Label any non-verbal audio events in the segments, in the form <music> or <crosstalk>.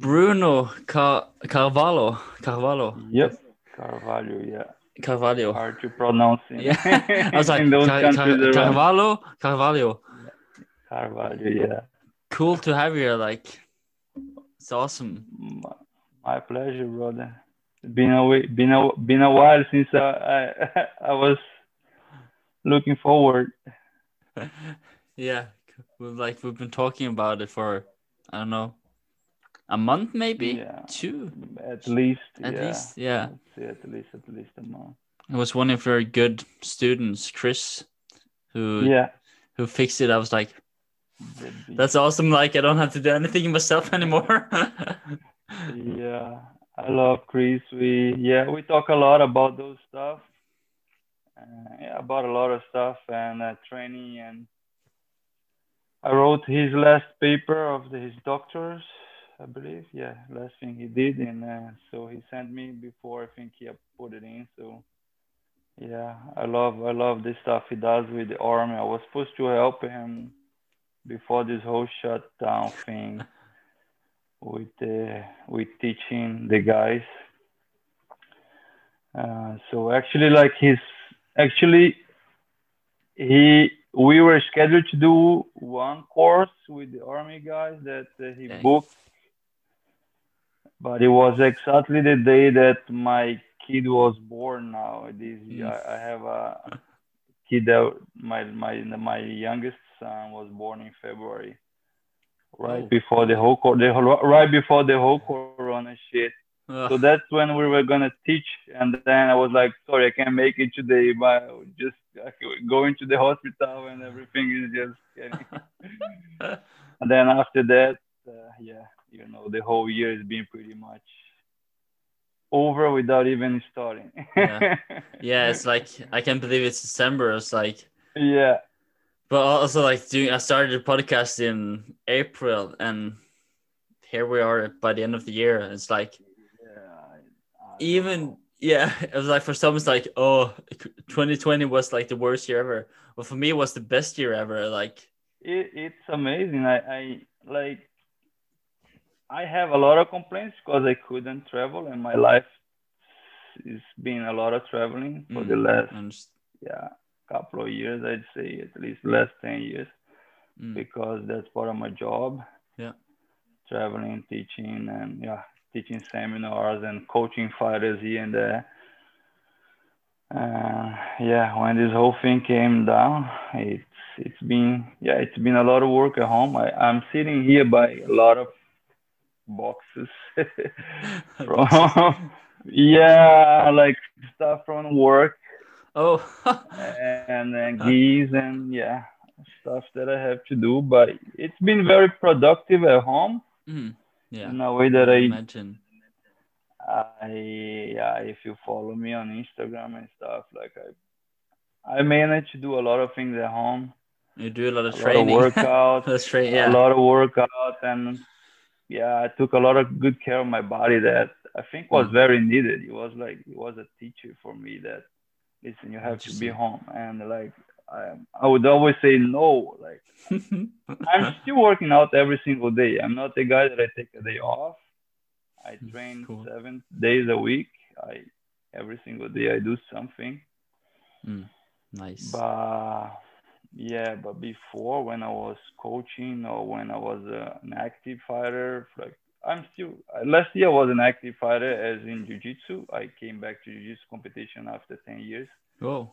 Bruno Car- Carvalho. Carvalho. Yep. Carvalho, yeah. Carvalho. Hard to pronounce. In, Yeah. <laughs> I was like Car- Car- Carvalho. Carvalho. Carvalho, yeah. Cool to have you. Like, it's awesome. My, my pleasure, brother. Been a been a been a while since I I, <laughs> I was looking forward. <laughs> yeah, like we've been talking about it for I don't know a month maybe Yeah. two At least, at yeah. least yeah. At least at least a month. It was one of your good students, Chris, who Yeah. who fixed it. I was like, that's awesome. Like I don't have to do anything myself <laughs> anymore. <laughs> yeah. I love Chris. We yeah we talk a lot about those stuff. Uh, yeah, about a lot of stuff and uh, training and I wrote his last paper of the, his doctors, I believe. Yeah, last thing he did, and uh, so he sent me before I think he put it in. So yeah, I love I love this stuff he does with the army. I was supposed to help him before this whole shutdown thing <laughs> with uh, with teaching the guys. Uh, so actually, like his actually he we were scheduled to do one course with the army guys that uh, he booked but it was exactly the day that my kid was born now this Mm. I, I have a kid that my my my youngest son was born in february right Oh. before the whole cor- the whole, right before the whole corona shit Ugh. so that's when we were gonna teach, and then I was like, sorry, I can't make it today, but just going to the hospital and everything is just getting. <laughs> <laughs> and then after that, uh, yeah, you know, the whole year has been pretty much over without even starting. Yeah. <laughs> yeah, it's like I can't believe it's December. It's like, yeah, but also like doing. I started a podcast in April, and here we are by the end of the year. It's like yeah. I- I don't even know. yeah, <laughs> it was like for some it's like oh, 2020 was like the worst year ever. But for me, it was the best year ever. Like it, it's amazing. I, I like I have a lot of complaints because I couldn't travel and my life has been a lot of traveling for Mm, the last yeah couple of years I'd say at least last 10 years mm, because that's part of my job. Yeah. traveling teaching and yeah teaching seminars and coaching fighters here and there. Uh, yeah when this whole thing came down it's it's been yeah it's been a lot of work at home. I, i'm sitting here by a lot of boxes <laughs> from yeah like stuff from work oh, <laughs> and then gis and yeah stuff that i have to do but it's been very productive at home Mm, yeah. in a way that i Imagine. I yeah, if you follow me on Instagram and stuff, like I I manage to do a lot of things at home, You do a lot of a of lot of training. <laughs> workouts, That's right. yeah. a lot of workouts, and yeah, I took a lot of good care of my body that I think was Mm. very needed. It was like it was a teacher for me that listen, you have to be home, and like I I would always say no, like <laughs> I'm still working out every single day. I'm not the guy that I take a day off. I train cool. seven days a week. I every single day I do something. Mm, nice. But yeah, but before when I was coaching or when I was uh, an active fighter, like I'm still last year I was an active fighter as in jiu-jitsu. I came back to jiu-jitsu competition after 10 years. Oh,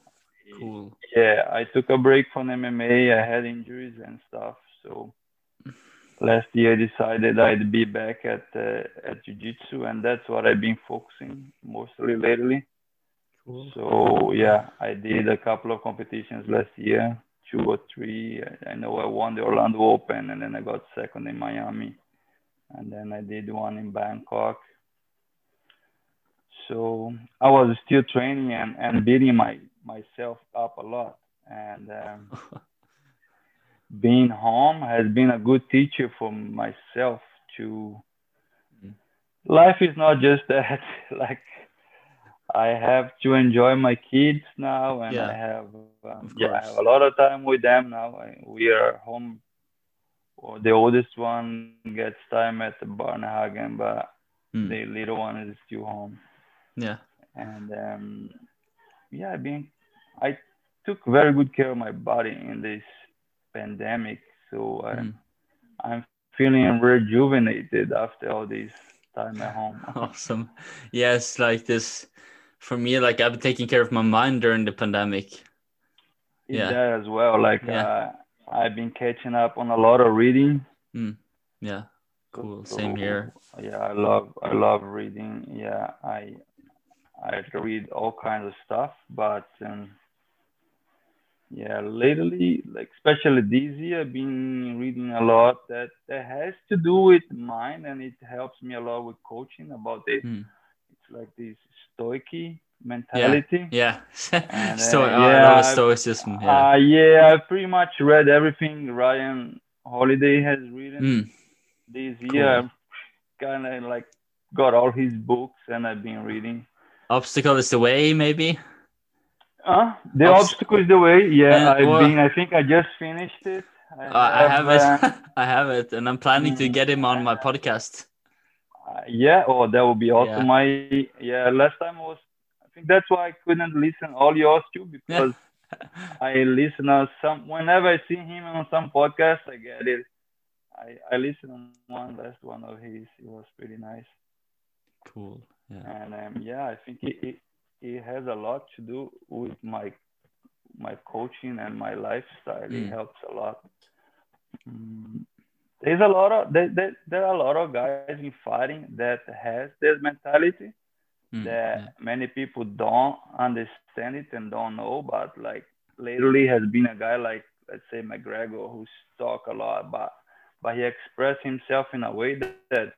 cool. Yeah, I took a break from MMA. I had injuries and stuff, so last year I decided I'd be back at uh, at jiu-jitsu, and that's what I've been focusing mostly lately. Cool. So yeah, I did a couple of competitions last year, two or three. I- I know I won the Orlando Open, and then I got second in Miami, and then I did one in Bangkok. So I was still training and, and beating my myself up a lot, and um, <laughs> being home has been a good teacher for myself to. Mm. Life is not just <laughs> that, like I have to enjoy my kids now, and Yeah, I have um, yeah, I have a lot of time with them now. I, we are home the oldest one gets time at the Barnehagen, but Mm. the little one is still home. Yeah. And um, yeah, I've been I took very good care of my body in this pandemic, so I, Mm. I'm feeling rejuvenated after all this time at home. <laughs> Awesome. Yes, like this for me, like I've been taking care of my mind during the pandemic. Yeah. that as well. Like Yeah. uh, I've been catching up on a lot of reading. Yeah. Cool. So, Same here. Yeah, I love I love reading. Yeah, I I read all kinds of stuff, but um, yeah, lately, like especially this year, I've been reading a lot that that has to do with mind, and it helps me a lot with coaching about it. Mm. Like this stoic mentality. Yeah. <laughs> And, so uh, I yeah, I've- stoicism. Yeah. Uh, yeah, I pretty much read everything Ryan Holiday has written Mm. this Cool. year. Kind of like got all his books and I've been reading. Obstacle is the way, maybe. Uh, the Obst- obstacle is the way. Yeah, Uh, I've well- been. I think I just finished it. I Uh, I have uh, it. I have it, and I'm planning to Mm. get him on my podcast. Uh, yeah. Oh, that would be awesome. Yeah. My yeah. Last time was. I think that's why I couldn't listen all yours too because <laughs> I listen on some. Whenever I see him on some podcast, I get it. I I listen on one last one of his. It was pretty nice. Cool. Yeah. and um, yeah, I think it, it it has a lot to do with my my coaching and my lifestyle. Mm. It helps a lot. Mm, there's a lot of there, there, there are a lot of guys in fighting that has this mentality Mm, that yeah. many people don't understand it and don't know. But like lately has been a guy like let's say McGregor who's talk a lot, but but he expressed himself in a way that, that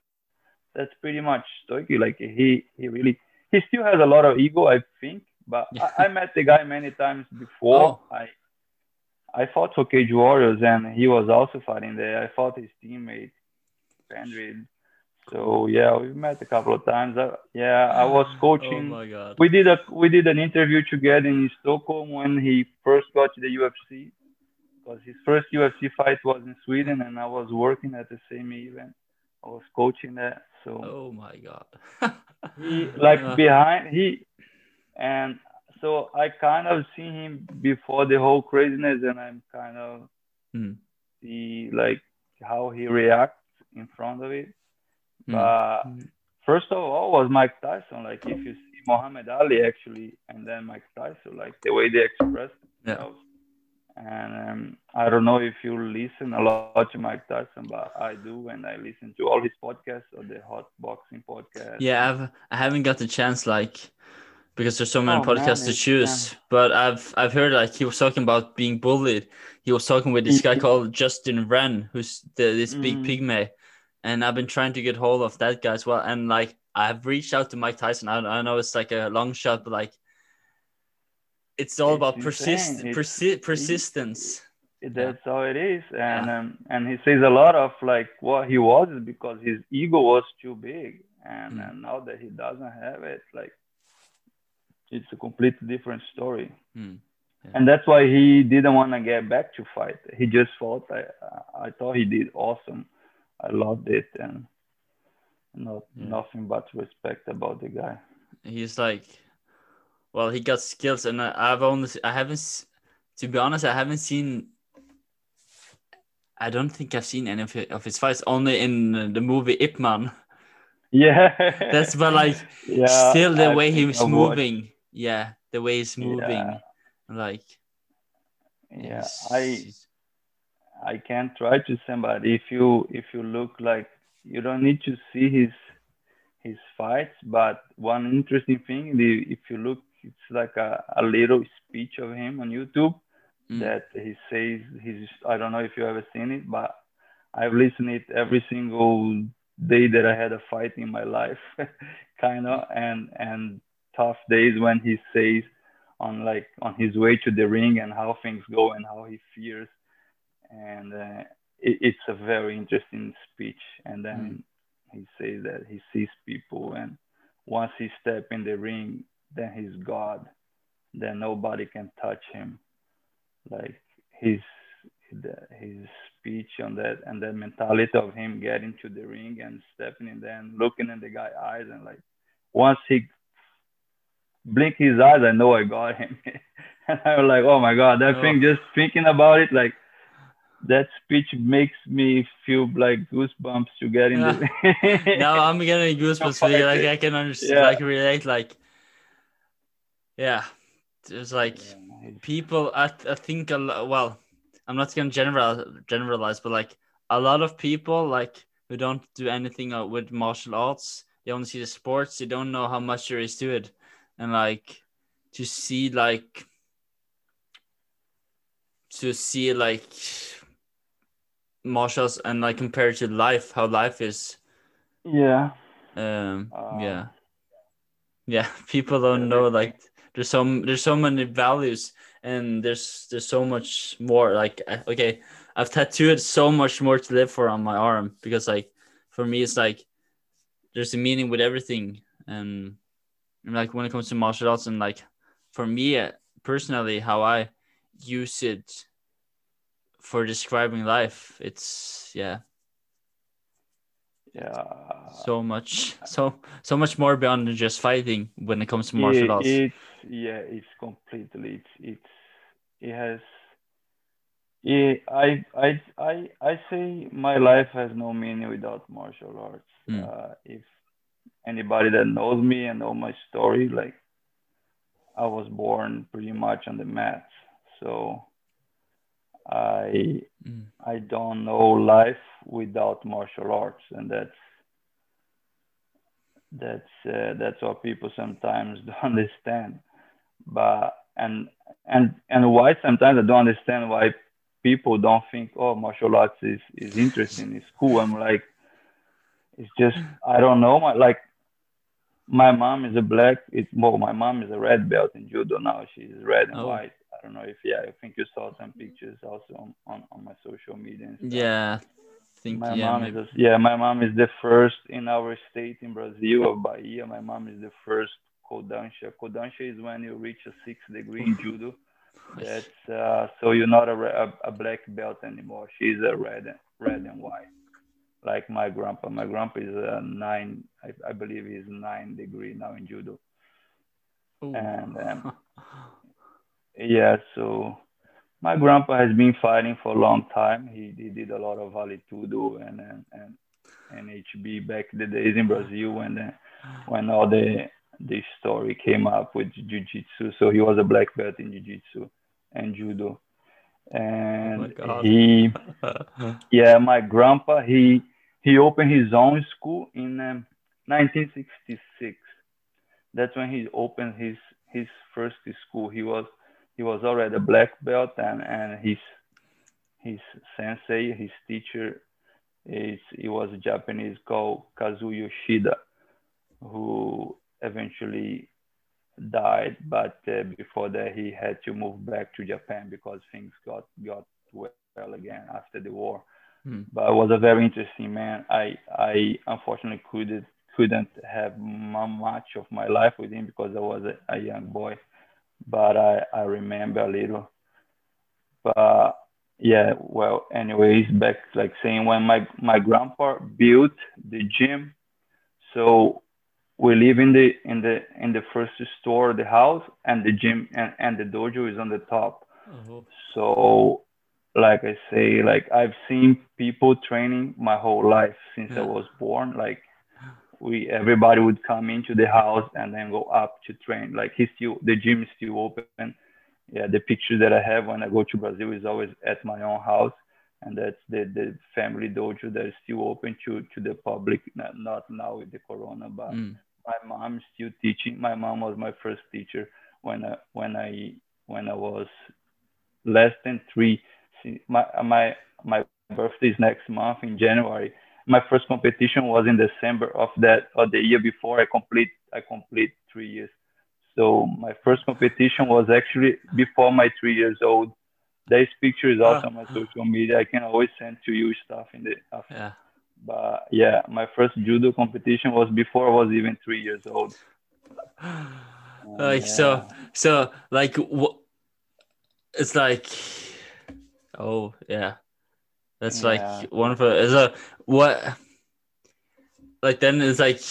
that's pretty much stoic. Like he he really he still has a lot of ego, I think. But I, I met the guy many times before. <laughs> Oh. I I fought for Cage Warriors and he was also fighting there. I fought his teammate Pendrid. So yeah, we met a couple of times. Uh, yeah, I was coaching. Oh coaching my god. we did a we did an interview together in Stockholm when he first got to the UFC. Because his first UFC fight was in Sweden, and I was working at the same event. I was coaching that, so Oh my god. <laughs> he like Uh, behind he, and so I kind of seen him before the whole craziness, and I'm kind of mm, see like how he reacts in front of it. mm, But mm. first of all was Mike Tyson. Like if you see Muhammad Ali actually, and then Mike Tyson, like the way they express Yeah. And um, I don't know if you listen a lot to Mike Tyson, but I do, and I listen to all his podcasts or the Hot Boxing podcast. Yeah, I've I haven't got the chance like because there's so many Oh, man, podcasts to it's- choose. But I've I've heard like he was talking about being bullied. He was talking with this guy Mhm. called Justin Wren, who's the, this big Mhm. pygmy, and I've been trying to get hold of that guy as well. And like I've reached out to Mike Tyson. I, I know it's like a long shot, but like it's all It's about persist persi- persistence. That's how it is, and um, and he says a lot of like what he was is because his ego was too big, and, Mm. and now that he doesn't have it, like it's a completely different story. Hmm. and that's why he didn't want to get back to fight. He just fought. I I thought he did awesome. I loved it, and not Yeah. nothing but respect about the guy. he's like well he got skills and I, i've only i haven't to be honest i haven't seen i don't think i've seen any of his, of his fights only in the movie ip man Yeah, <laughs> that's but like <laughs> yeah. still the I way he was moving yeah the way he's moving Yeah. like Yeah, he's- I I can't try to somebody if you if you look like you don't need to see his his fights, but one interesting thing, the, if you look, it's like a, a little speech of him on YouTube Mm. that he says he's I don't know if you ever seen it, but I've listened it every single day that I had a fight in my life, <laughs> kind of, and and tough days when he says on like on his way to the ring and how things go and how he fears, and uh, it, it's a very interesting speech. And then he says that he sees people, and once he step in the ring, then he's God, then nobody can touch him. Like his his speech on that and that mentality of him getting to the ring and stepping in there and looking in the guy's eyes and like once he blink his eyes, I know I got him. <laughs> and I was like, oh my god, that oh. thing. Just thinking about it, like that speech makes me feel like goosebumps to get in yeah. the. <laughs> now I'm getting goosebumps. like I can understand, yeah. like relate, like yeah, there's like yeah. people. I I think a lot. Well, I'm not gonna general generalize, but like a lot of people like who don't do anything uh, with martial arts, they only see the sports. They don't know how much there is to it, and like to see like to see like martials and like compare to life, how life is. Yeah. Um. Uh, yeah. Yeah. <laughs> People don't know like there's so there's so many values and there's there's so much more like okay i've tattooed so much more to live for on my arm because like for me it's like there's a meaning with everything and like when it comes to martial arts and like for me uh, personally how i use it for describing life it's yeah. Yeah. So much <laughs> so so much more beyond just fighting when it comes to martial arts. it's yeah it's completely it's it's it has it, I, I i i say my life has no meaning without martial arts. Mm. uh, if anybody that knows me and know my story like i was born pretty much on the mats. So i mm. i don't know life without martial arts and that's that's uh, that's what people sometimes <laughs> don't understand. But and and and why sometimes I don't understand why people don't think oh martial arts is is interesting it's cool. I'm like it's just I don't know my like my mom is a black it's well my mom is a red belt in judo now she's red and oh. white I don't know if yeah I think you saw some pictures also on on, on my social media yeah think my yeah, mom is yeah my mom is the first in our state in Brazil of Bahia my mom is the first Kodansha. Kodansha is when you reach a six degree in judo. <laughs> That's uh, so you're not a, a, a, black belt anymore. She's a red and red and white, like my grandpa. My grandpa is a nine. I, I believe he's nine degree now in judo. Ooh. And um, <laughs> yeah, so my grandpa has been fighting for a long time. He, he did a lot of vale tudo and and and, and HB back the days in Brazil when the, when all the this story came up with jiu-jitsu so he was a black belt in jiu-jitsu and judo and oh he <laughs> yeah my grandpa he he opened his own school in um, 1966 that's when he opened his his first school he was he was already a black belt and and his his sensei his teacher is he was a japanese called kazuo yoshida who eventually died, but uh, before that he had to move back to Japan because things got got well again after the war. Mm. But was a very interesting man. I I unfortunately couldn't couldn't have much of my life with him because I was a, a young boy, but I I remember a little. But yeah, well, anyways, back like saying when my my grandpa built the gym, so we live in the in the in the first store the house and the gym and, and the dojo is on the top uh-huh. so like i say like i've seen people training my whole life since yeah. i was born like we everybody would come into the house and then go up to train like he's still the gym is still open yeah the picture that i have when i go to brazil is always at my own house and that's the, the family dojo that is still open to, to the public, not, not now with the corona, but mm my mom still teaching. My mom was my first teacher when I, when I when I was less than three. My uh, my my birthday is next month in January. My first competition was in December of that or the year before I complete I complete three years. So my first competition was actually before my three years old. This picture is ah. also on my social media. I can always send to you stuff in the after. Yeah but yeah, my first judo competition was before I was even three years old. <sighs> like yeah. so, so like what? It's like, oh yeah, That's Yeah. like one of the is a what like then it's like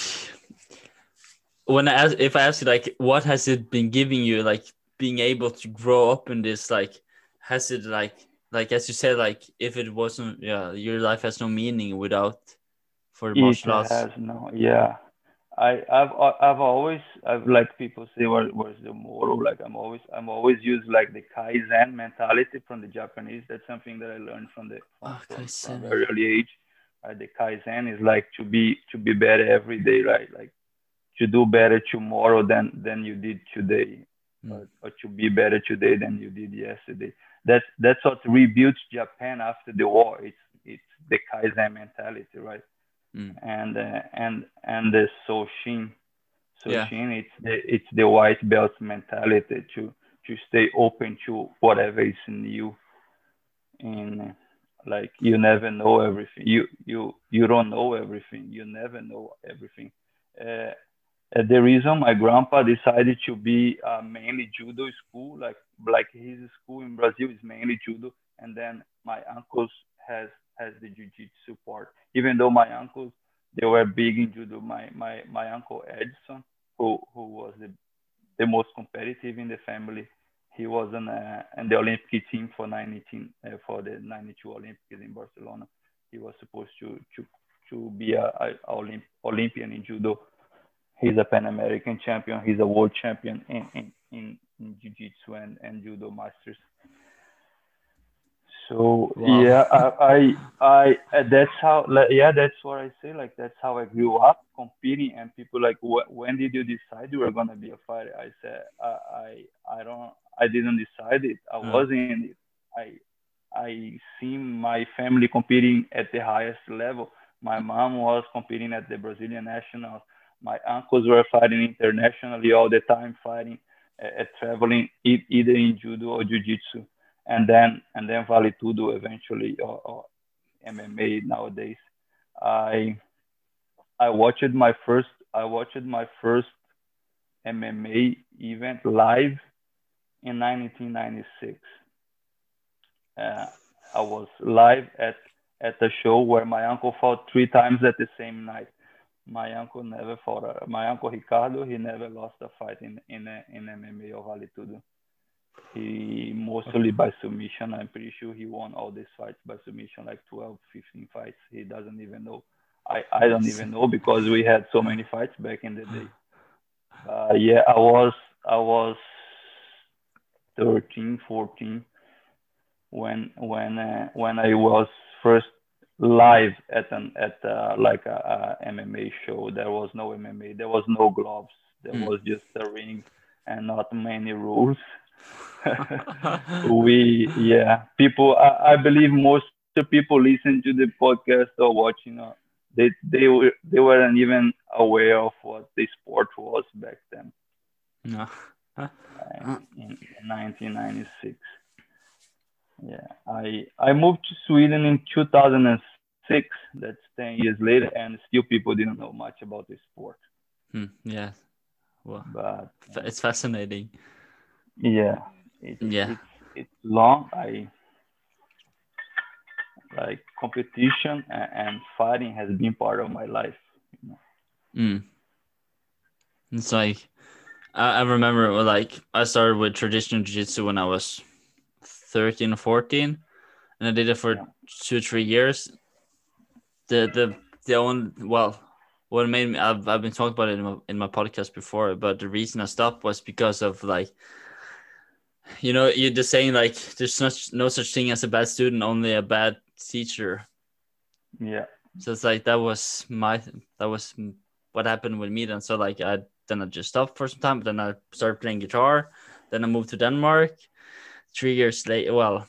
when I ask if I ask you like what has it been giving you like being able to grow up in this like has it like like as you said like if it wasn't yeah your life has no meaning without for martial arts has no, yeah. I, I've, I've always, I've like people say, what, what's the motto? Like I'm always, I'm always use like the kaizen mentality from the Japanese. That's something that I learned from the from, Oh, from, early age. Uh, the kaizen is like to be, to be better every day, right? Like to do better tomorrow than than you did today, Mm. or, or to be better today than you did yesterday. That's that's what rebuilt Japan after the war. It's it's the kaizen mentality, right? Mm. and uh, and and the Soshin. Yeah. Soshin, it's the it's the white belt mentality to to stay open to whatever is new. And uh, like you never know everything. You you you don't know everything. You never know everything. Uh, uh, the reason my grandpa decided to be uh, mainly judo school, like like his school in Brazil is mainly judo, and then my uncles has has the jiu-jitsu part. Even though my uncles they were big in judo, my my my uncle Edson, who who was the the most competitive in the family, he was in, uh, in the Olympic team for 19 uh, for the 92 Olympics in Barcelona. He was supposed to to to be a, a Olymp- Olympian in judo. He's a Pan American champion. He's a world champion in in, in, in jiu-jitsu and, and judo masters. So Wow. yeah, I, I, I, that's how, like, yeah, that's what I say. Like, that's how I grew up competing. And people like, "Wh- when did you decide you were gonna be a fighter? I said, I, I, I don't, I didn't decide it. I Mm. wasn't in it. I, I seen my family competing at the highest level. My mom was competing at the Brazilian nationals. My uncles were fighting internationally all the time, fighting, uh, uh, traveling either in judo or jiu-jitsu and then and then Vale Tudo eventually uh, uh, or, or MMA nowadays. I I watched my first I watched my first MMA event live in 1996. Uh, I was live at at a show where my uncle fought three times at the same night. My uncle never fought. A, my uncle Ricardo, he never lost a fight in in in MMA or Vale Tudo he mostly by submission. I'm pretty sure he won all these fights by submission, like 12, 15 fights. He doesn't even know. I, I don't even know because we had so many fights back in the day. <sighs> Uh, yeah, I was I was 13, 14 when when uh, when I was first live at an at uh, like a, a MMA show. There was no MMA. There was no gloves. There Hmm. was just a ring and not many rules. <laughs> we yeah people I, I believe most the people listen to the podcast or watching uh, they they were they weren't even aware of what the sport was back then <laughs> no. uh, in, in 1996 yeah i i moved to sweden in 2006 that's 10 years later and still people didn't know much about the sport Hmm, yeah. Well, but it's fascinating. Yeah it's, Yeah. it's, it's long i like competition and, and fighting has been part of my life you know? Mm. It's like I, I remember well, like I started with traditional jiu-jitsu when I was 13 or 14 and I did it for Yeah. two three years. The the the only well what made me I've, I've been talking about it in my, in my podcast before but the reason I stopped was because of like you know you're just saying like there's such no such thing as a bad student only a bad teacher yeah so it's like that was my that was what happened with me then. So like I then I just stopped for some time, but then I started playing guitar. Then I moved to Denmark. Three years later, well,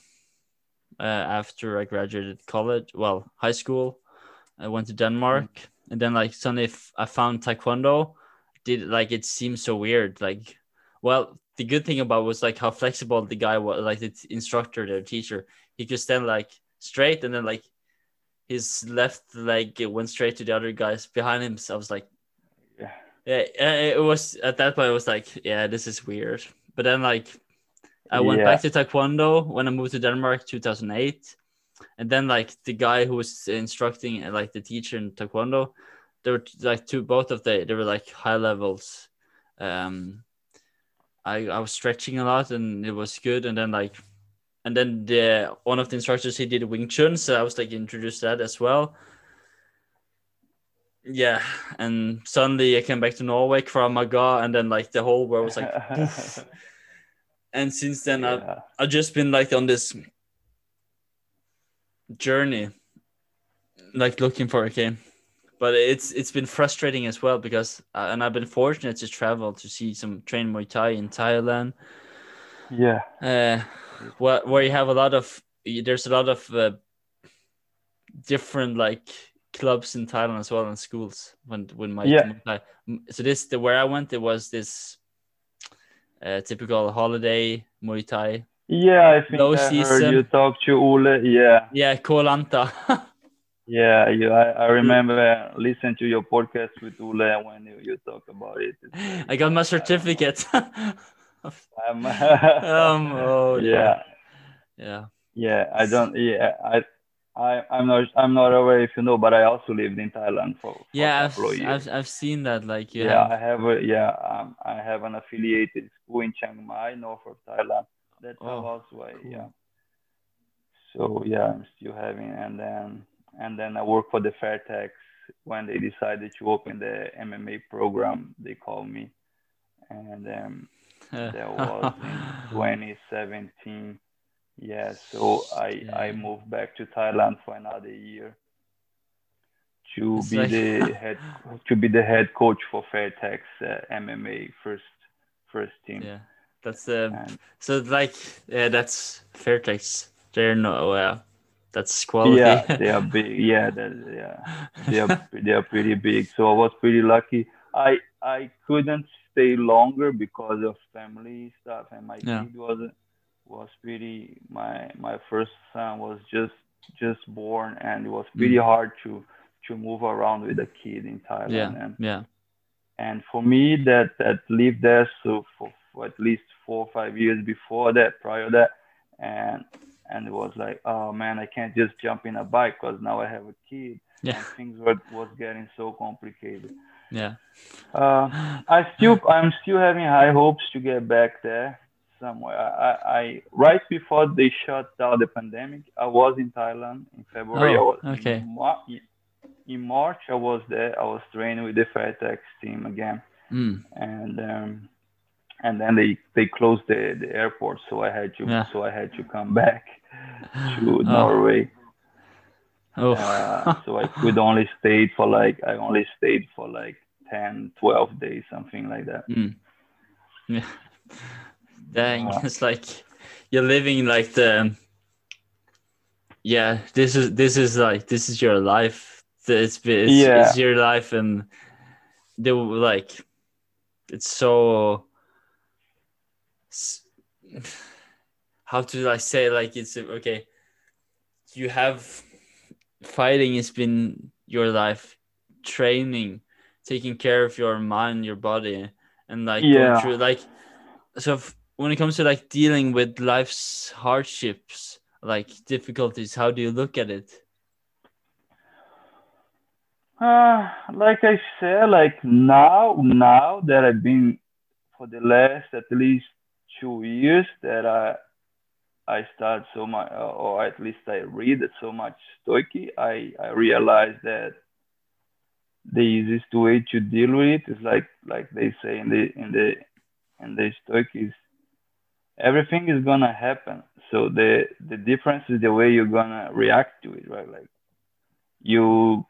uh, after I graduated college, well, high school, I went to Denmark, and then like suddenly I found Taekwondo. Did like it seems so weird. Like, well, the good thing about was like how flexible the guy was, like the t- instructor, the teacher. He could stand like straight, and then like his left leg went straight to the other guys behind him. So I was like, yeah yeah, uh, it was at that point. I was like, yeah, this is weird. But then like, I went Yeah. back to Taekwondo when I moved to Denmark, 2008, and then like the guy who was instructing like the teacher in taekwondo there were like two both of the they were like high levels um i i was stretching a lot and it was good. And then like and then the one of the instructors he did wing chun so i was like introduced that as well. Yeah and suddenly i came back to norway Krav Maga, and then like the whole world was like <laughs> and since then yeah. i've i've just been like on this journey like looking for a game but it's it's been frustrating as well because uh, and i've been fortunate to travel to see some train muay thai in thailand. Yeah. Uh where, where you have a lot of there's a lot of uh, different like clubs in thailand as well and schools when when my Yeah. Muay Thai. so this the where i went it was this uh, typical holiday muay thai. Yeah i think Low i heard you talk to ule yeah. Yeah kolanta <laughs> yeah you i, I remember listening to your podcast with ule when you, you talk about it It's- i got my certificate <laughs> um, um <laughs> oh yeah yeah Yeah, I don't. Yeah, I, I, I'm not. I'm not aware if you know, but I also lived in Thailand for, for yeah a I've. I've i've seen that like you yeah, I have. A, yeah, um, I have an affiliated school in Chiang Mai, north of Thailand. That's Oh, how also I. cool. Yeah. So yeah, I'm still having, and then and then I work for the Fairtex. When they decided to open the MMA program, they called me, and um, <laughs> that was in 2017. Yeah, so I I moved back to Thailand for another year to It's be like- the <laughs> head to be the head coach for Fairtex uh, MMA first first team. yeah that's uh, And so like yeah that's fairtex they're no uh, that's quality yeah, <laughs> they are big. Yeah, yeah, they are they are pretty big. So I was pretty lucky. I I couldn't stay longer because of family stuff, and my Yeah. kid was was pretty. My my first son was just just born, and it was pretty mm. hard to to move around with a kid in Thailand. yeah And yeah and for me that that lived there so for, for at least four or five years before that prior to that and and it was like oh man i can't just jump in a bike because now i have a kid. Yeah. And things were was getting so complicated. Yeah. Uh, i still i'm still having high hopes to get back there somewhere. I, I, I right before they shut down the pandemic i was in thailand in february. I Oh, was okay. in, in march i was there. I was training with the fairtex team again. Mm. and um, and then they they closed the, the airport, so I had to Yeah. so I had to come back to <laughs> oh, Norway. oh. Uh, so I could only stay for like I only stayed for like 10, 12 days, something like that. Mm. Yeah. Dang, Uh, it's like you're living like the yeah, this is this is like this is your life. It's it's, Yeah. it's your life and they were like it's so <sighs> how to like say like it's okay you have fighting has been your life training taking care of your mind your body and like going Yeah. through like so f- when it comes to like dealing with life's hardships like difficulties how do you look at it Uh, like I said, like now, now that I've been for the last at least two years that I I start so much, or at least I read so much Stoic, I I realized that the easiest way to deal with it is like like they say in the in the in the Stoic is everything is gonna happen. So the the difference is the way you're gonna react to it, right? Like you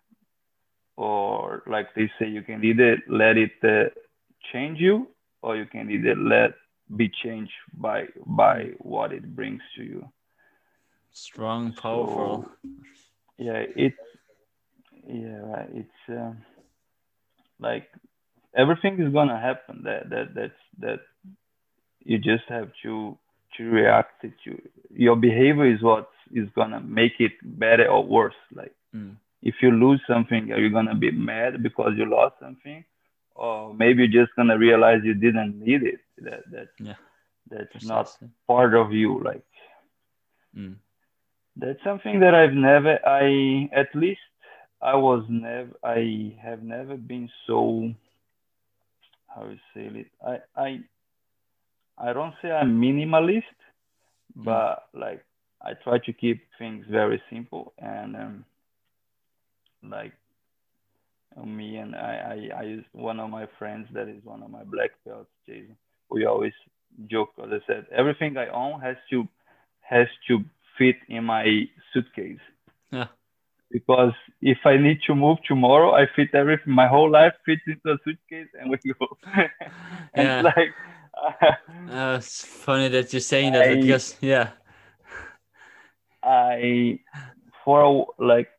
or like they say you can either let it uh, change you or you can either let be changed by by what it brings to you. Strong powerful. So, yeah it yeah it's um, like everything is gonna happen. That that that's that you just have to to react to your behavior is what is gonna make it better or worse. Like Mm. if you lose something are you gonna be mad because you lost something or maybe you're just gonna realize you didn't need it that that Yeah, that's not part of you like Mm. That's something that I've never, I, at least I was never, I have never been so, how you say it? I, I, I don't say I'm minimalist, but like I try to keep things very simple and um, like me and I, I, I use one of my friends that is one of my black belts, Jason. We always joke, as I said, everything I own has to has to fit in my suitcase. Yeah. Because if I need to move tomorrow, I fit everything. My whole life fits into a suitcase, and we go. <laughs> and Yeah. like, <laughs> Uh, it's funny that you're saying that I- because yeah, I for like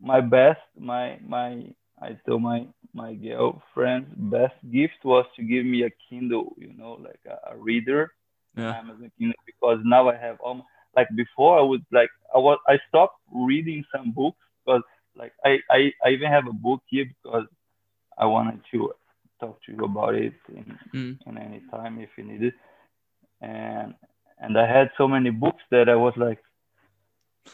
my best my my I told my my girlfriend's best gift was to give me a Kindle, you know, like a, a reader, yeah, Amazon Kindle, because now I have all my, like before I would like I was I stopped reading some books because like I, I I even have a book here because I wanted to talk to you about it in, Mm. in any time if you need it. And and I had so many books that I was like,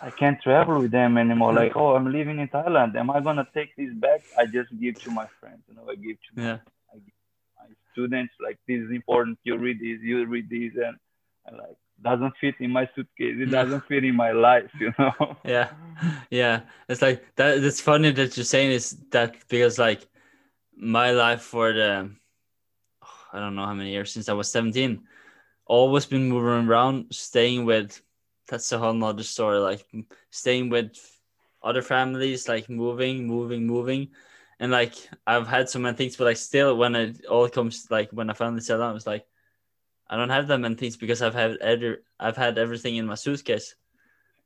I can't travel with them anymore. Like, oh, I'm living in Thailand. Am I gonna take this back? I just give to my friends. You know, I give to yeah. my, yeah, my students. Like, this is important. You read this. You read this, and, and like doesn't fit in my suitcase. It doesn't fit in my life. You know. <laughs> yeah, yeah. It's like that. It's funny that you're saying is that because like my life for the I don't know how many years since I was 17, always been moving around, staying with. That's a whole nother story. Like staying with other families, like moving, moving, moving, and like I've had so many things, but like still, when it all comes, like when I finally settled down, it's like I don't have that many things because I've had every, I've had everything in my suitcase.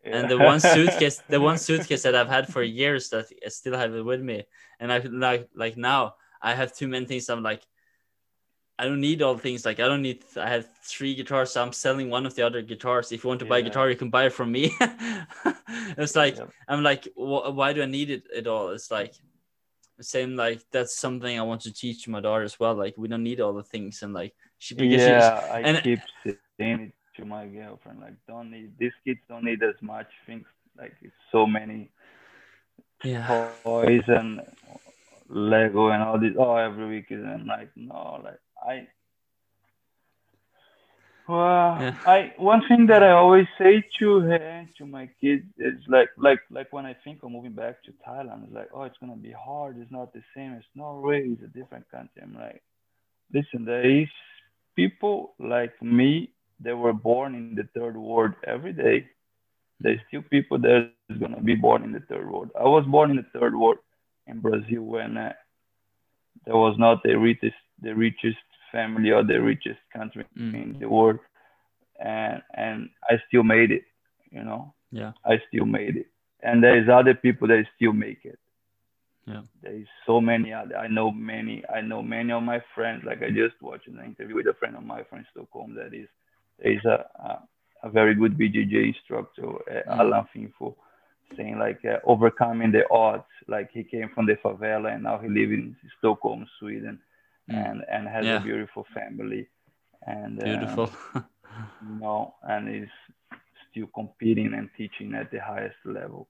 And the one <laughs> suitcase the one suitcase that i've had for years that i still have it with me. And i like like now i have too many things. I'm like i don't need all the things like i don't need i have three guitars so i'm selling one of the other guitars if you want to buy a guitar you can buy it from me <laughs> it's like Yep. i'm like wh- why do i need it at all it's like same like that's something i want to teach my daughter as well like we don't need all the things and like she because she- yeah, I and- keep saying it to my girlfriend. Like, don't need these kids don't need as much things. Like, it's so many yeah toys and Lego and all this. Oh, every week is and like no, like I. Well, Yeah. I one thing that I always say to to my kids is like like like when I think of moving back to Thailand, it's like oh it's gonna be hard. It's not the same as Norway. It's a different country. I'm like, listen, there is people like me that were born in the third world every day. There's still people that is gonna be born in the third world. I was born in the third world in Brazil when uh, there was not the richest the richest family or the richest country Mm. in the world, and and I still made it. You know, yeah I still made it. And there is other people that still make it. Yeah. There is so many other. I know many. I know many of my friends. Like I just watched an interview with a friend of my mine from Stockholm. That is, there is a a, a very good BJJ instructor, uh, Mm. Alan Finfou, saying like uh, overcoming the odds. Like he came from the favela and now he lives in Stockholm, Sweden. And and has Yeah. a beautiful family. And um, beautiful <laughs> you know, and is still competing and teaching at the highest level.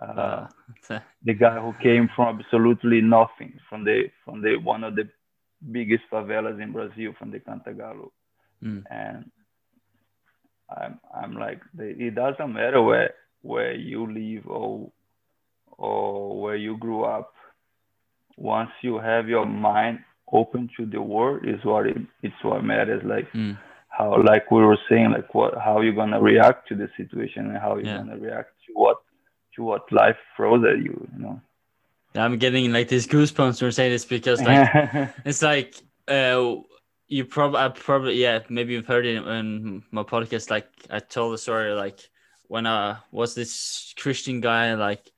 Uh, <laughs> the guy who came from absolutely nothing, from the from the one of the biggest favelas in Brazil, from the Cantagalo, Mm. and I'm I'm like, the, it doesn't matter where where you live or or where you grew up. Once you have your mind open to the world, is what it, it's what matters. Like Mm. how like we were saying like what how you're gonna react to the situation and how you're Yeah. gonna react to what to what life throws at you you know I'm getting like these goosebumps when you say this because like <laughs> it's like uh you probably I probably yeah maybe you've heard it in my podcast like I told the story like when I was this Christian guy like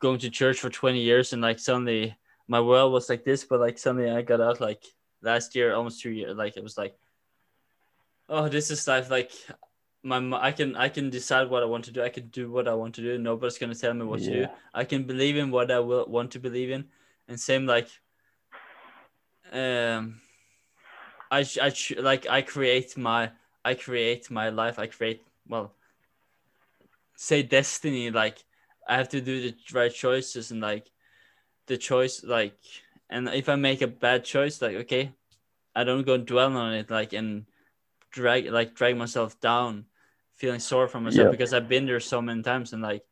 going to church for 20 years and like suddenly my world was like this but like suddenly I got out like last year almost two years like it was like oh this is life like my I can I can decide what I want to do I can do what I want to do nobody's gonna tell me what to do I can believe in what I will want to believe in, and same like, um, I I like I create my I create my life. I create well. say destiny like I have to do the right choices and like the choice like and if I make a bad choice like okay I don't go dwell on it like and drag like drag myself down feeling sore for myself Yeah. because I've been there so many times and like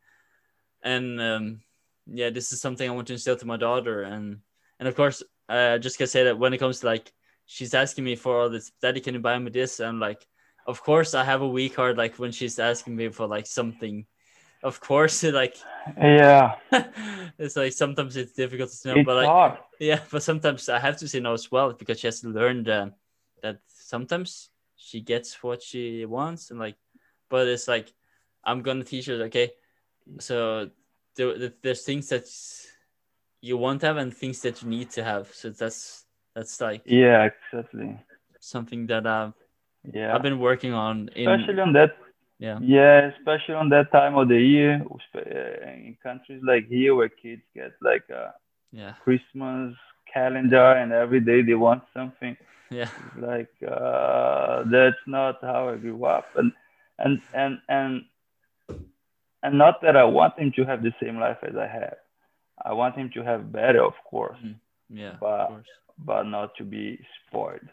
and um yeah this is something I want to instill to my daughter. And and of course uh just gonna say that when it comes to like she's asking me for all this daddy can you buy me this? And like of course I have a weak heart like when she's asking me for like something of course <laughs> like Yeah, <laughs> it's like sometimes it's difficult to know it's but like hard. yeah <laughs> but sometimes I have to say no as well because she has to learn that that sometimes she gets what she wants and like but it's like I'm gonna teach her okay so there, there- there's things that you want to have and things that you need to have so that's that's like Yeah, exactly. something that I've Yeah, I've been working on in especially on that. Yeah. Yeah, especially on that time of the year, uh, in countries like here where kids get like a yeah. Christmas calendar and every day they want something. yeah. Like uh, that's not how I grew up, and and and and and not that I want him to have the same life as I have. I want him to have better, of course, yeah But- of course. but not to be spoiled.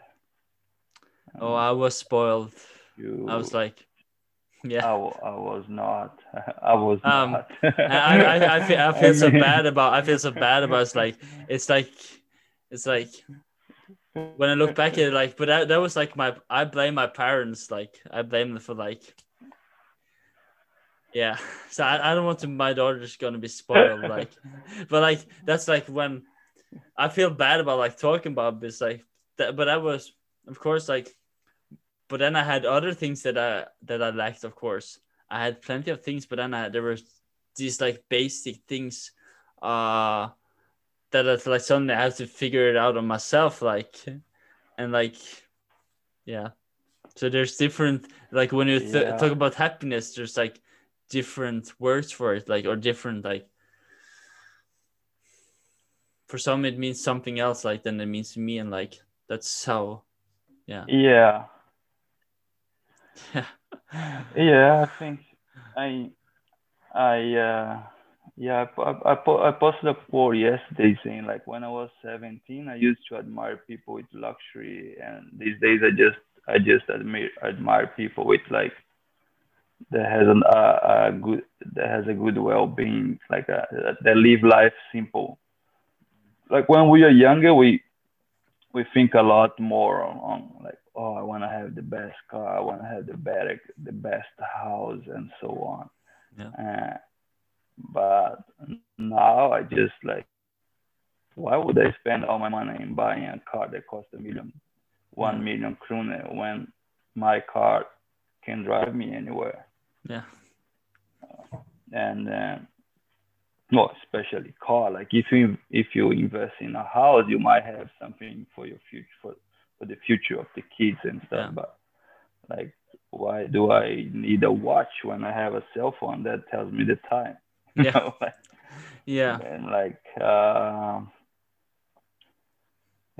oh I was spoiled. You, I was like yeah I, I was not. <laughs> I was Um, not. I, I, I feel, I feel so bad about I feel so bad about it's like it's like it's like when I look back at it like but that, that was like my I blame my parents like I blame them for like yeah so I, I don't want to my daughter just gonna be spoiled like but like that's like when I feel bad about like talking about this like that but that was of course like but then I had other things that I that I lacked of course. I had plenty of things but then I there were these like basic things uh that I like suddenly I have to figure it out on myself like and like yeah. So there's different like when you th- Yeah. talk about happiness there's like different words for it like or different like for some it means something else like than it means to me and like that's how yeah. Yeah, yeah <laughs> yeah. I think I, I, uh, yeah. I, I, I posted a quote yesterday saying like when I was 17, I used to admire people with luxury, and these days I just, I just admire admire people with like that has an, a good, that has a good well-being, like a, that live life simple. Like when we are younger, we we think a lot more on, on like oh i want to have the best car i want to have the better the best house and so on Yeah. uh, but now i just like why would i spend all my money in buying a car that costs a million one Yeah. million kroner when my car can drive me anywhere yeah and uh, well, especially car. Like if you if you invest in a house, you might have something for your future for, for the future of the kids and stuff. Yeah. But like, why do I need a watch when I have a cell phone that tells me the time? <laughs> Yeah. like, yeah and like, uh,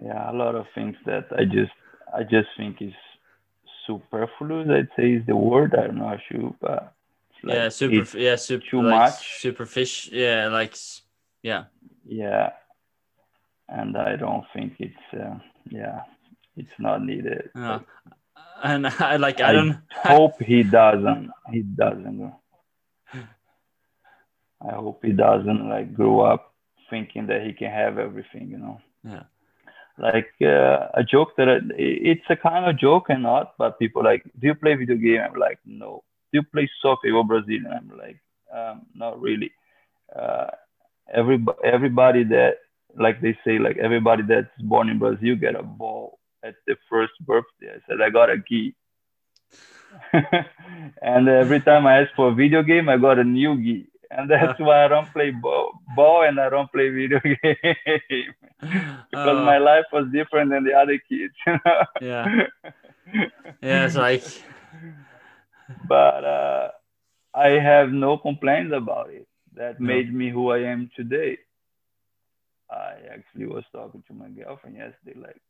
yeah, a lot of things that I just I just think is superfluous. I'd say is the word. I'm not sure, but like yeah super yeah super too like, much. superficial yeah like yeah yeah and i don't think it's uh, yeah it's not needed. Yeah. But and <laughs> I like I I don't hope he <laughs> doesn't he doesn't i hope he doesn't like grow up thinking that he can have everything you know? Yeah. like uh, a joke that I, it's a kind of joke and not but people like do you play video game? I'm like no. Do you play soccer? Or brazilian i'm like um, not really. Uh, everybody everybody that like they say like everybody that's born in brazil get a ball at the first birthday i said i got a gi <laughs> and every time i ask for a video game i got a new gi and that's <laughs> why i don't play ball, ball and i don't play video <laughs> game because Oh, my life was different than the other kids You know? yeah yeah it's like but uh, I have no complaints about it. That No. made me who I am today. I actually was talking to my girlfriend yesterday, like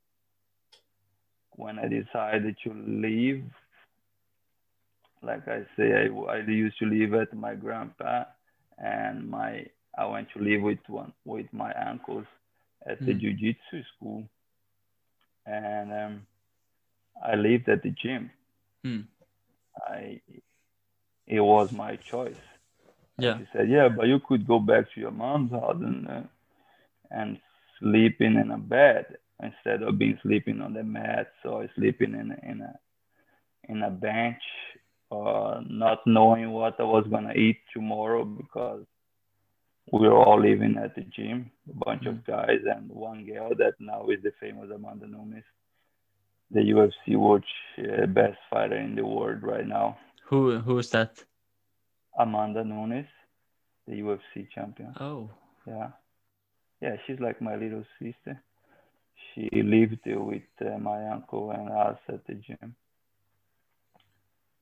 when I decided to leave like I say, I, I used to live at my grandpa, and my I went to live with one with my uncles at the Mm. jiu-jitsu school, and um, I lived at the gym. Mm. I it was my choice. Yeah. She said, "Yeah, but you could go back to your mom's house and uh, and sleeping in a bed instead of being sleeping on the mats or sleeping in a, in a in a bench or not knowing what I was gonna eat tomorrow because we were all living at the gym, a bunch of guys and one girl that now is the famous Amanda Nunes, the UFC world uh, best fighter in the world right now. Who who is that? Amanda Nunes, the UFC champion. Oh. Yeah, yeah, she's like my little sister. She lived with uh, my uncle and us at the gym.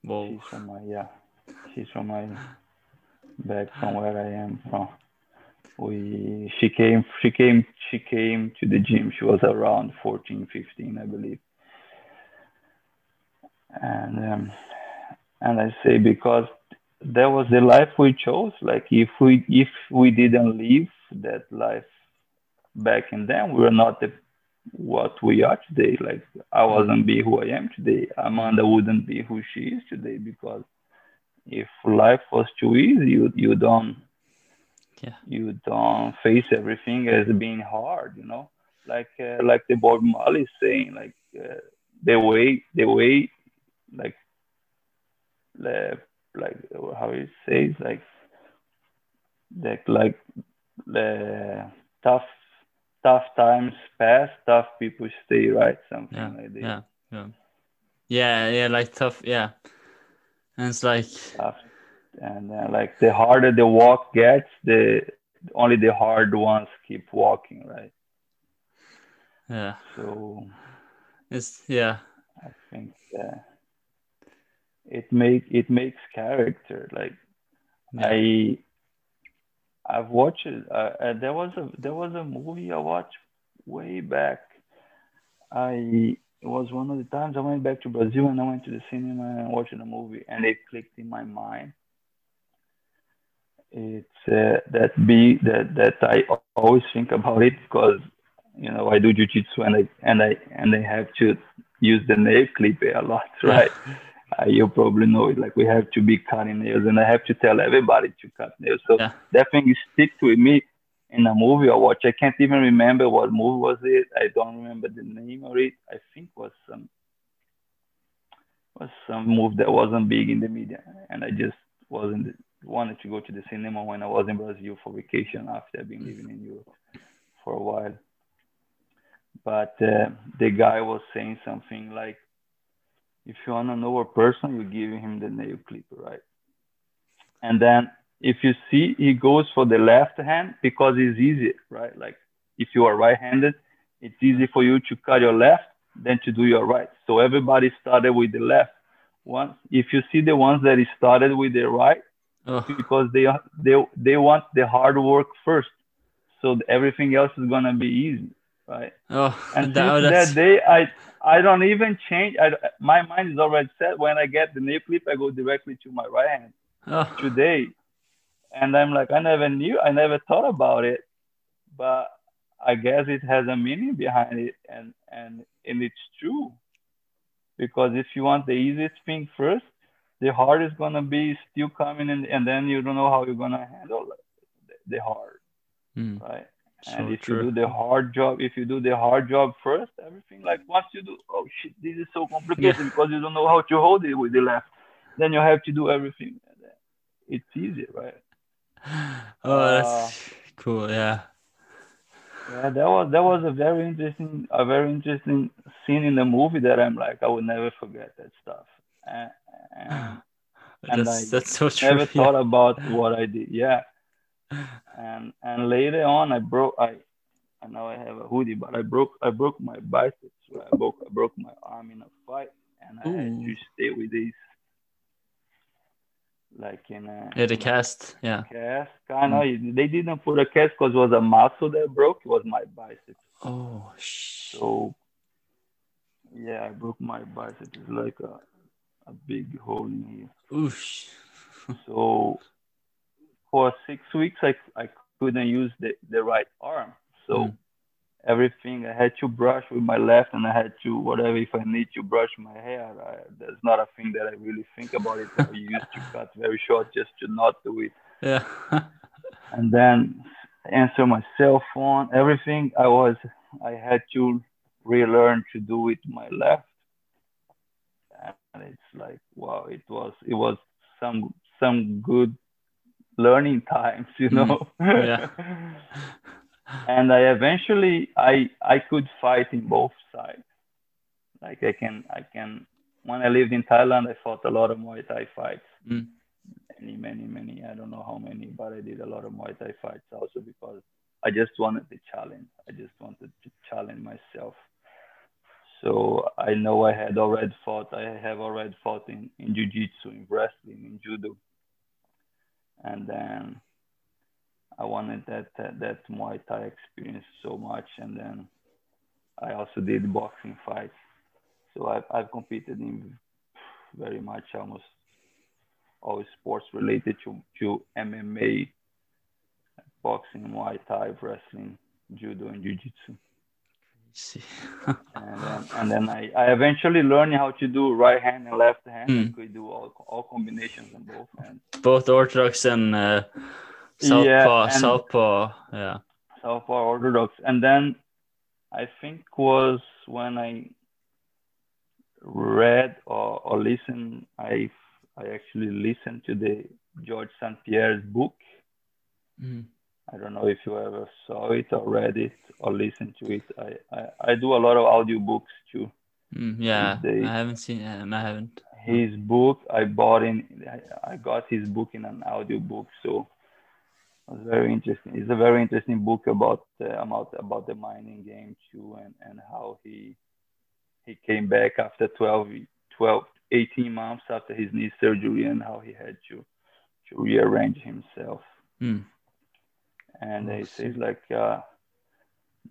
Whoa. She's from my yeah, she's from my back from where I am from. We she came she came she came to the gym. She was around 14, 15, I believe. And um, and I say because that was the life we chose. Like if we if we didn't live that life back in then, we were not the what we are today. Like I wasn't be who I am today. Amanda wouldn't be who she is today because if life was too easy, you you don't Yeah. you don't face everything as being hard. You know, like uh, like the Bob Marley saying, like uh, the way the way like the like how he says like that like the tough tough times pass, tough people stay, right? Something Yeah. like that. Yeah. Yeah. Yeah. Yeah. Like tough. Yeah. And it's like Tough. And uh, like the harder the walk gets, the only the hard ones keep walking, right? yeah. So It's yeah. I think uh, it make it makes character. Like Yeah. I I've watched. Uh, uh, there was a there was a movie I watched way back. I it was one of the times I went back to Brazil and I went to the cinema and watched a movie and it clicked in my mind. It's uh, that be that that I always think about it because you know I do jujitsu and I and I and I have to use the nail clipper a lot, <laughs> right? Uh, you probably know it. Like we have to be cutting nails, and I have to tell everybody to cut nails. So Yeah. that thing sticks with me in a movie I watch. I can't even remember what movie was it. I don't remember the name of it. I think was some was some movie that wasn't big in the media, and I just wasn't wanted to go to the cinema when I was in Brazil for vacation after I've been living in Europe for a while. But uh, the guy was saying something like if you want to know a person, you give him the nail clipper, right? And then if you see, he goes for the left hand because it's easier, right? Like if you are right-handed, it's easy for you to cut your left than to do your right. So everybody started with the left. Once, if you see the ones that started with the right, Oh. because they they they want the hard work first, so everything else is gonna be easy, right? Oh. And that, since that day, I I don't even change. I, my mind is already set. When I get the nail clip, I go directly to my right hand oh. today, and I'm like, I never knew, I never thought about it, but I guess it has a meaning behind it, and and and it's true, because if you want the easiest thing first, the hard is gonna be still coming, and and then you don't know how you're gonna handle the, the hard, Hmm. right? So and if true. you do the hard job, if you do the hard job first, everything like once you do, oh shit, this is so complicated Yeah. because you don't know how to hold it with the left. Then you have to do everything. It's easier, right? <sighs> Oh, that's uh, cool. Yeah. Yeah, that was that was a very interesting, a very interesting scene in the movie that I'm like, I would never forget that stuff. And, and <sighs> That's I that's so true. never <laughs> yeah. thought about what I did. Yeah. And and later on, I broke. I I know I have a hoodie, but I broke I broke my biceps. I broke I broke my arm in a fight, and I had to stay with this, like in a Yeah, the cast. Yeah. cast. Kind of. Mm. They didn't put a cast because it was a muscle that broke. It was my biceps. Oh, sh- So yeah, I broke my biceps. It's like a a big hole in here. Oosh. <laughs> So for six weeks, I I couldn't use the, the right arm. So Mm. everything I had to brush with my left, and I had to whatever if I need to brush my hair. I, that's not a thing that I really think about it. I <laughs> used to cut very short just to not do it. Yeah. <laughs> And then answer my cell phone, everything I was I had to relearn to do with my left. And it's like wow, it was it was some some good learning times, you know. Yeah. <laughs> and I eventually I I could fight in both sides. Like I can I can when I lived in Thailand I fought a lot of Muay Thai fights. Mm. Many, many, many. I don't know how many, but I did a lot of Muay Thai fights also because I just wanted the challenge. I just wanted to challenge myself. So I know I had already fought. I have already fought in, in jiu-jitsu, in wrestling, in judo, and then I wanted that, that that Muay Thai experience so much. And then I also did boxing fights. So I've I've competed in very much almost all sports related to to MMA, boxing, Muay Thai, wrestling, judo, and jiu-jitsu. See. And then, and then I, I eventually learned how to do right hand and left hand. I Mm. could do all, all combinations on both hands. Both Orthodox and uh, Southpaw. and- Southpaw. Yeah. Southpaw Orthodox. And then I think was when I read or, or listened, I I actually listened to the George St. Pierre's book. Mm. I don't know if you ever saw it or read it or listened to it. I, I, I do a lot of audiobooks too. Mm, yeah. They- I haven't seen. Um, I haven't. His book I bought in I, I got his book in an audiobook, so it was very interesting. It's a very interesting book about uh, about about the mining game too and, and how he he came back after 12, 12 18 months after his knee surgery and how he had to to rearrange himself. Mm. And I he see. says like uh,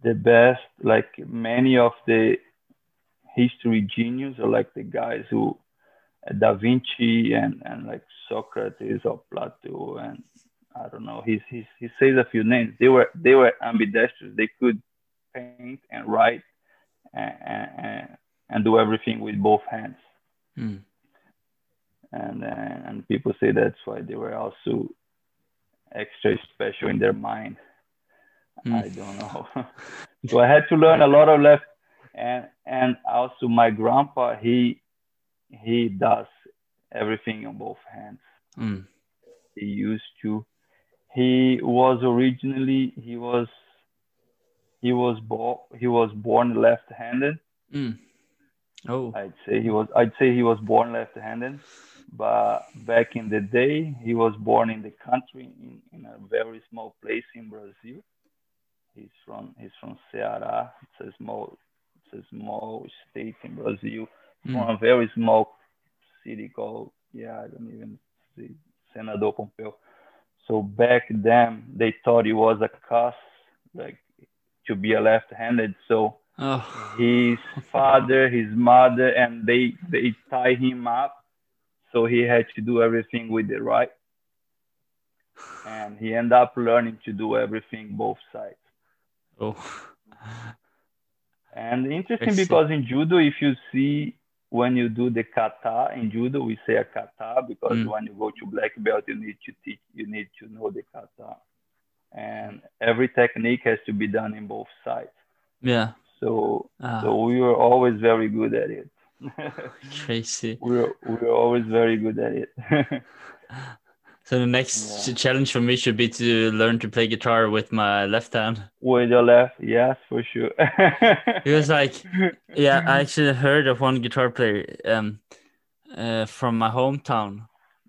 the best like many of the history genius or like the guys who uh, da vinci and and like socrates or plato and i don't know he's, he's he says a few names they were they were ambidextrous they could paint and write and, and, and do everything with both hands Mm. and uh, and people say that's why they were also extra special in their mind. Hmm. I don't know. <laughs> so I had to learn a lot of left, and and also my grandpa he he does everything on both hands. Mm. He used to. He was originally he was he was born he was born left-handed. Mm. Oh. I'd say he was I'd say he was born left-handed, but back in the day he was born in the country in, in a very small place in Brazil. He's from he's from Ceará. It's a small it's a small state in Brazil. From Mm. a very small city called yeah, I don't even see Senador Pompeu. So back then they thought he was a cuss, like to be a left-handed. So Oh. his father, his mother, and they they tie him up, so he had to do everything with the right, and he ended up learning to do everything both sides. Oh. And interesting because in judo, if you see when you do the kata in judo, we say a kata because Mm. when you go to black belt, you need to teach, you need to know the kata, and every technique has to be done in both sides. Yeah. So Ah, so we were always very good at it. <laughs> crazy. We're, we were always very good at it. <laughs> So the next Yeah. challenge for me should be to learn to play guitar with my left hand. With your left, yes, for sure. <laughs> It was like, yeah, I actually heard of one guitar player um, uh, from my hometown.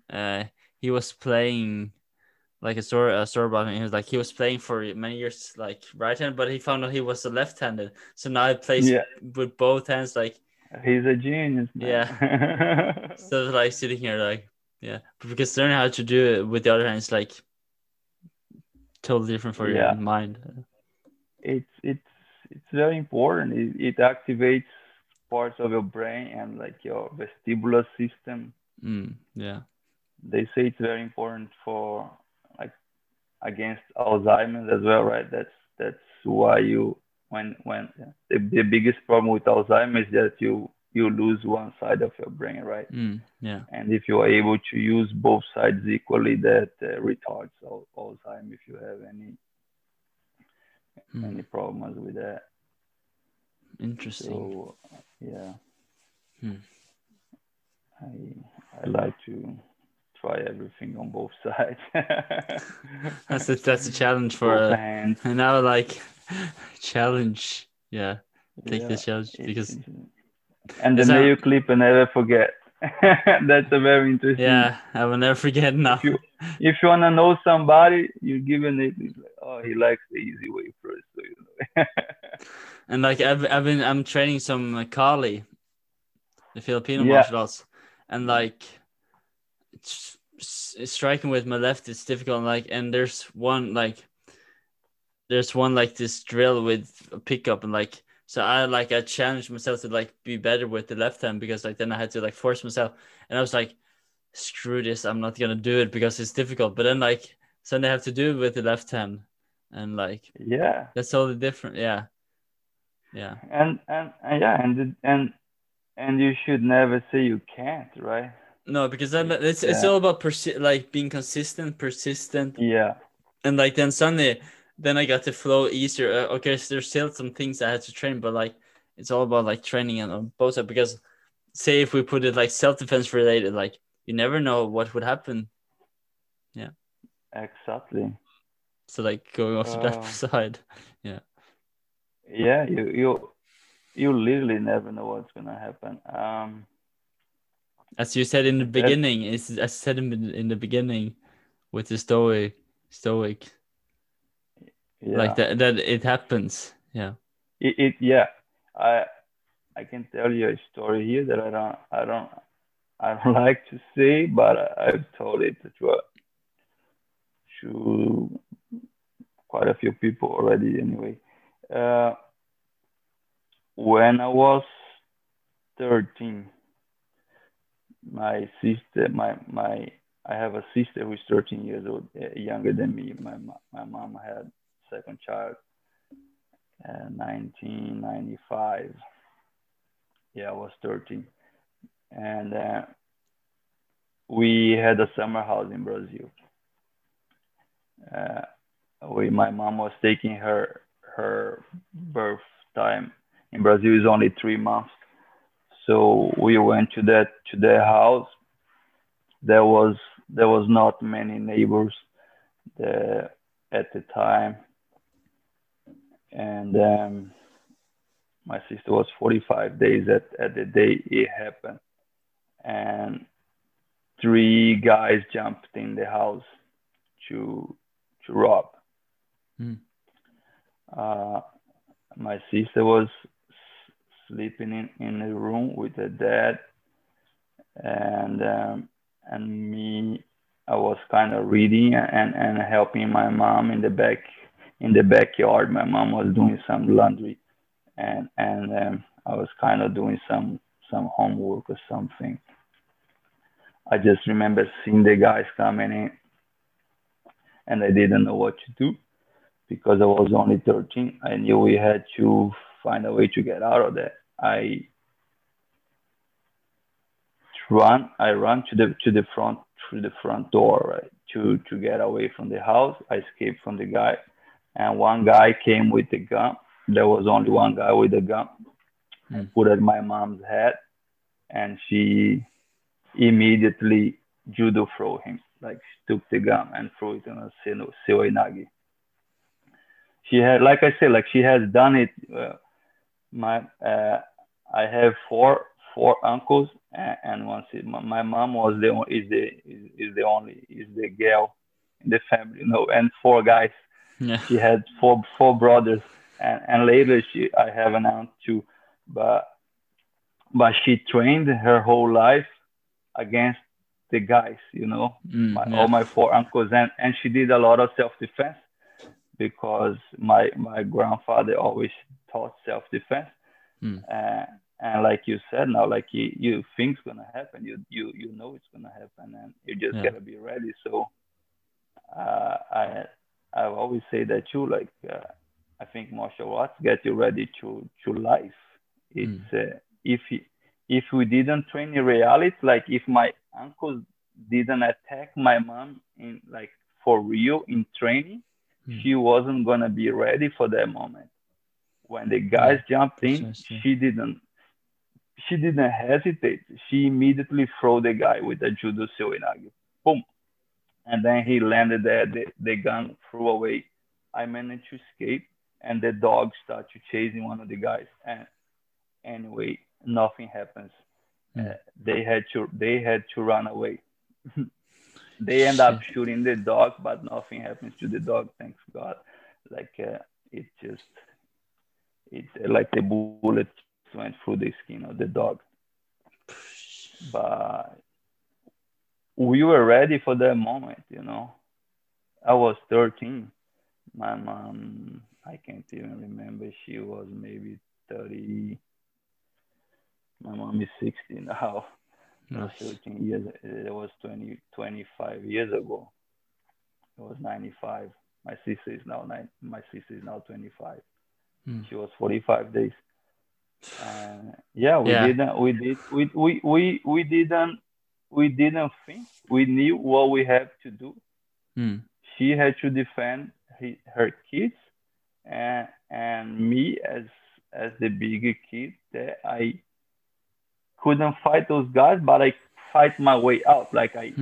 Uh, he was playing like a story, a story about him. He was like, he was playing for many years, like right hand, but he found out he was a left handed. So now he plays Yeah. with both hands, like, He's a genius. Man. Yeah. <laughs> so like sitting here, like, yeah, because learning how to do it with the other hand is like totally different for Yeah. your mind. it's it's it's very important. It, it activates parts of your brain and like your vestibular system. Mm, yeah. They say it's very important for like against Alzheimer's as well, right? That's that's why you when when the, the biggest problem with Alzheimer's is that you you lose one side of your brain, right? Mm, yeah. And if you are able to use both sides equally, that uh, retards Alzheimer's if you have any mm. any problems with that. Interesting. So yeah, Hmm. I I like to try everything on both <laughs> sides. That's a that's a challenge for uh, and now like <laughs> challenge. Yeah, take Yeah, the challenge because and the nail clip I never forget. <laughs> That's a very interesting. yeah, I will never forget now. If you if you wanna know somebody, you give a it. Like, oh, he likes the easy way first, so you know. <laughs> And like I've I've been I'm training some uh, Kali, the Filipino Yeah. martial arts, and like it's, it's striking with my left is difficult. And like and there's one like there's one like this drill with a pickup and like so I like I challenged myself to like be better with the left hand because like then I had to like force myself and I was like screw this I'm not gonna do it because it's difficult but then like suddenly I have to do it with the left hand and like yeah. that's all the different yeah yeah And and, and yeah, and and and you should never say you can't, right? No, because then it's it's all about persi- like being consistent, persistent, Yeah. and like then suddenly, then I got to flow easier. Uh, okay, so there's still some things I had to train, but like it's all about like training and on both sides. Because say if we put it like self defense related, like you never know what would happen. Yeah. Exactly. So like going off to that Oh. side, Yeah, Yeah, you you you literally never know what's gonna happen. Um, as you said in the beginning, is I said in, the- in the beginning with the stoic, stoic, yeah. like that that it happens. Yeah. It, it yeah. I I can tell you a story here that I don't I don't I don't <laughs> like to say, but I, I've told it to uh, to quite a few people already anyway. Uh, when I was 13, my sister, my my, I have a sister who's 13 years old, uh, younger than me. My my mom had second child, uh, 1995. Yeah, I was 13, and uh, we had a summer house in Brazil. Uh, we, my mom was taking her her birth time in Brazil is only three months. So we went to that to their house. There was there was not many neighbors there at the time, and um, my sister was 45 days at, at the day it happened, and three guys jumped in the house to to rob. Hmm. Uh, my sister was sleeping in, in a room with her dad, and um, and me. I was kind of reading and, and helping my mom in the back in the backyard. My mom was doing some laundry, and and um, I was kind of doing some some homework or something. I just remember seeing the guys coming in, and I didn't know what to do because I was only 13. I knew we had to find a way to get out of that. I run, I run to the to the front through the front door, right, to to get away from the house. I escaped from the guy, and one guy came with the gun. There was only one guy with a gun. Hmm. Put at my mom's head, and she immediately judo throw him. Like she took the gun and threw it on a seoi nage she had like i said like she has done it uh, my uh, i have four four uncles and, and one si- my, my mom was the is the is, is the only is the girl in the family you know and four guys Yeah. she had four four brothers and and later she i have an aunt too but but she trained her whole life against the guys you know Mm, my, yeah. all my four uncles and and she did a lot of self-defense because my my grandfather always taught self-defense Hmm. Uh, and like you said now, like you, you think's gonna happen, you you you know it's gonna happen, and you just Yeah. gotta be ready. So uh, I I always say that too. Like uh, I think martial arts get you ready to to life. It's uh, if if we didn't train in reality, like if my uncle didn't attack my mom in like for real in training, Hmm. she wasn't gonna be ready for that moment. When the guys jumped in, she didn't she didn't hesitate. She immediately threw the guy with the judo seoinage. Boom. And then he landed there, the, the gun flew away. I managed to escape and the dog started chasing one of the guys. And anyway, nothing happens. Hmm. Uh, they had to they had to run away. <laughs> they end up shooting the dog, but nothing happens to the dog. Thanks God. Like uh, it just it like the bullet went through the skin of the dog. But we were ready for that moment, you know. I was 13. My mom, I can't even remember. She was maybe 30. My mom is 60 now. <laughs> Nice. 13 years. It was 20, 25 years ago. It was 95. My sister is now nine. My sister is now 25. Hmm. She was 45 days. Uh, yeah, we Yeah. didn't. We did. We, we we we didn't. We didn't think. We knew what we had to do. Hmm. She had to defend he, her kids, and and me as as the bigger kid that I couldn't fight those guys, but I fight my way out. Like I,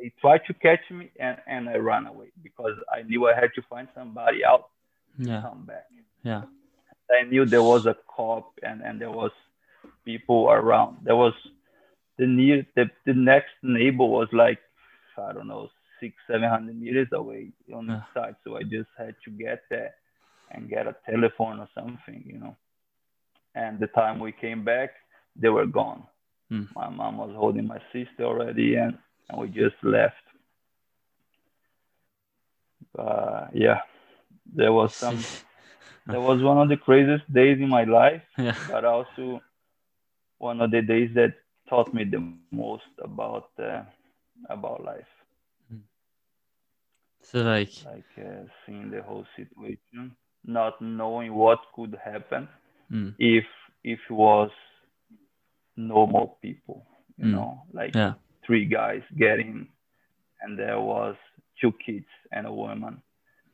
he tried to catch me, and and I ran away because I knew I had to find somebody out to Yeah. come back. Yeah. I knew there was a cop and, and there was people around. There was the near the, the next neighbor was like I don't know six seven hundred meters away on the Yeah. side. So I just had to get there and get a telephone or something, you know. And the time we came back, they were gone. Hmm. My mom was holding my sister already, and and we just left. Uh, yeah, there was <laughs> some that was one of the craziest days in my life, yeah. but also one of the days that taught me the most about uh, about life, So like like uh, seeing the whole situation, not knowing what could happen hmm. if if it was normal people, you Mm. know, like Yeah. three guys getting, and there was two kids and a woman,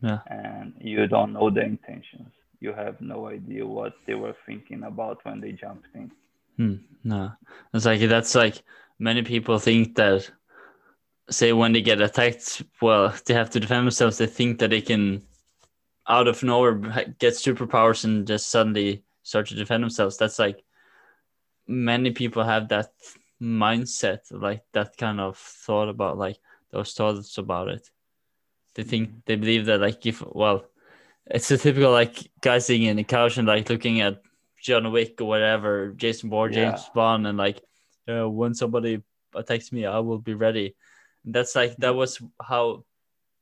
Yeah. and you don't know the intentions. You have no idea what they were thinking about when they jumped in. Hmm. No. It's like that's like many people think that say when they get attacked, well, they have to defend themselves. They think that they can out of nowhere get superpowers and just suddenly start to defend themselves. That's like many people have that mindset, like that kind of thought about like those thoughts about it. They think they believe that like if well, it's a typical like guy sitting in the couch and like looking at John Wick or whatever, Jason Bourne, Yeah. James Bond, and like uh, when somebody attacks me, I will be ready. And that's like that was how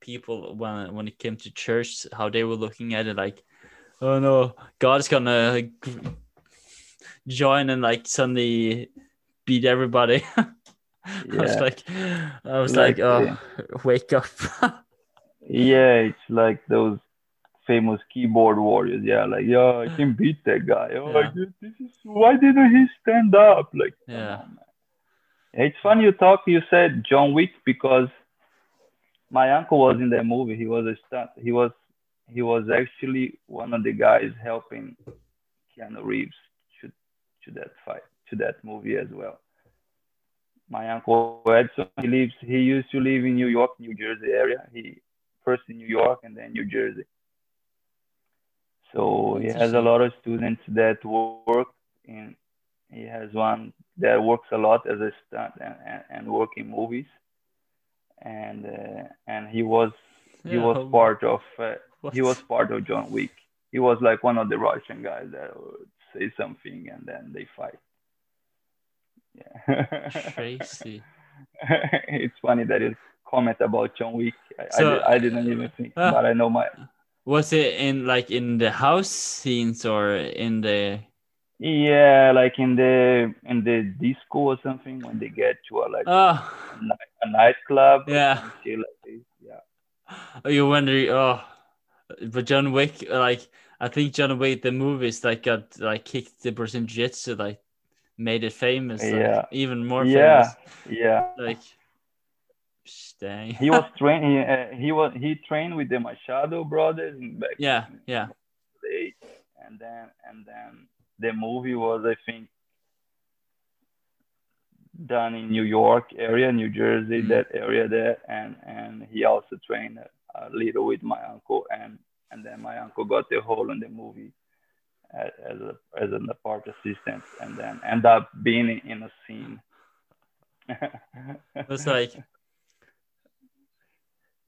people when when it came to church, how they were looking at it, like, oh no, God's gonna join and like suddenly beat everybody. <laughs> I was like, I was like, Like, oh, wake up. <laughs> Yeah, it's like those famous keyboard warriors. Yeah, like yeah, I can <sighs> beat that guy. Oh, Yeah. this this is why didn't he stand up? Like, Yeah. on. It's funny you talk. You said John Wick because my uncle was in that movie. He was a stunt. He was he was actually one of the guys helping Keanu Reeves to to that fight to that movie as well. My uncle Edson, he lives. He used to live in New York, New Jersey area. He first in New York and then New Jersey. So he has a lot of students that work in. He has one that works a lot as a stunt and, and, and work in movies. And uh, and he was he Yeah, was part of uh, he was part of John Wick. He was like one of the Russian guys that would say something and then they fight. Yeah. <laughs> crazy. it's funny that you comment about John Wick. I, I So- di- I, didn't even think, <laughs> Ah. but I know my Was it in like in the house scenes or in the Yeah, like in the in the disco or something when they get to a like Oh, a, night, a nightclub. Yeah. like. Yeah. oh, you wonder, oh, but John Wick, like, I think John Wick, the movies, like, got, like, kicked the Brazilian Jiu Jitsu, like, made it famous, like, Yeah. even more Yeah. famous. Yeah. Like, dang. He was <laughs> trained. He, uh, he was he trained with the Machado brothers back yeah, yeah, 80s. and then and then the movie was I think done in New York area, New Jersey, Mhm. that area there, and and he also trained a, a little with my uncle, and and then my uncle got the role in the movie as, as a as an part assistant, and then end up being in a scene. It's like, <laughs>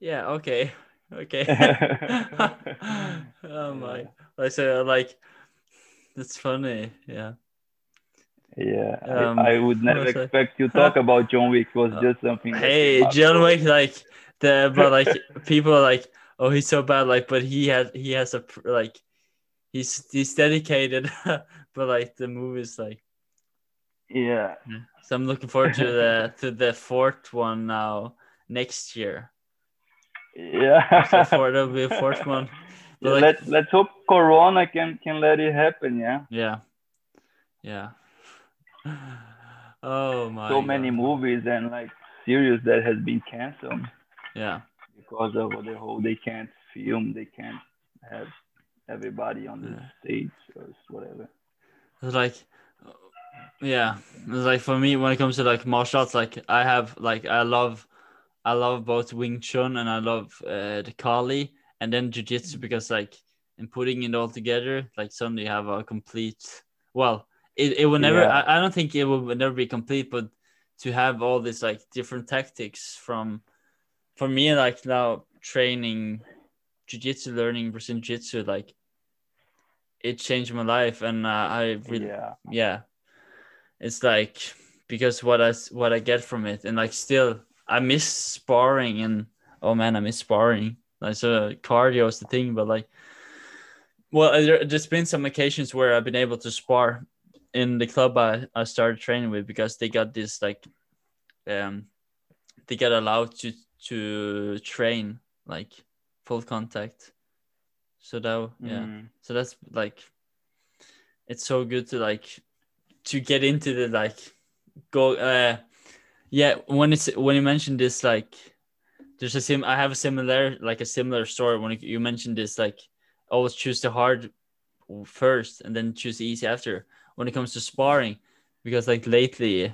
yeah, okay, <laughs> okay. <laughs> oh my, like, so, like, that's funny, yeah. Yeah, Um, I, I would never expect you to talk <laughs> about John Wick. It was Uh, just something. Hey. John Wick, like the but like people are like, oh, he's so bad, like, but he has he has a like, he's he's dedicated, but like the movie's like, Yeah, so I'm looking forward to the to the fourth one now next year. Yeah. So for there'll be a <laughs> fourth one. Yeah, like, let's let's hope Corona can can let it happen. Yeah, yeah, yeah. Oh my. so many God. movies and like series that has been canceled Yeah, because of the whole they can't film, they can't have everybody on the Yeah. stage or whatever. It's like, yeah, it's like for me when it comes to like martial arts, like I have like I love, I love both Wing Chun and I love uh, the Kali and then Jiu Jitsu because like in putting it all together, like suddenly you have a complete. Well, it, it will never. Yeah. I, I don't think it will never be complete, but to have all these like different tactics from, for me like now training, Jiu Jitsu, learning Brazilian Jiu Jitsu, like. It changed my life, and uh, I really Yeah, yeah it's like because what I what i get from it and like still i miss sparring and oh man i miss sparring. Like so cardio is the thing but like well there, there's been some occasions where i've been able to spar in the club i, I started training with because they got this like um they get allowed to to train like full contact. So that yeah. Mm. so that's like it's so good to like to get into the like go uh yeah when it's when you mentioned this like there's a sim i have a similar like a similar story when you mentioned this like always choose the hard first and then choose the easy after when it comes to sparring. Because like lately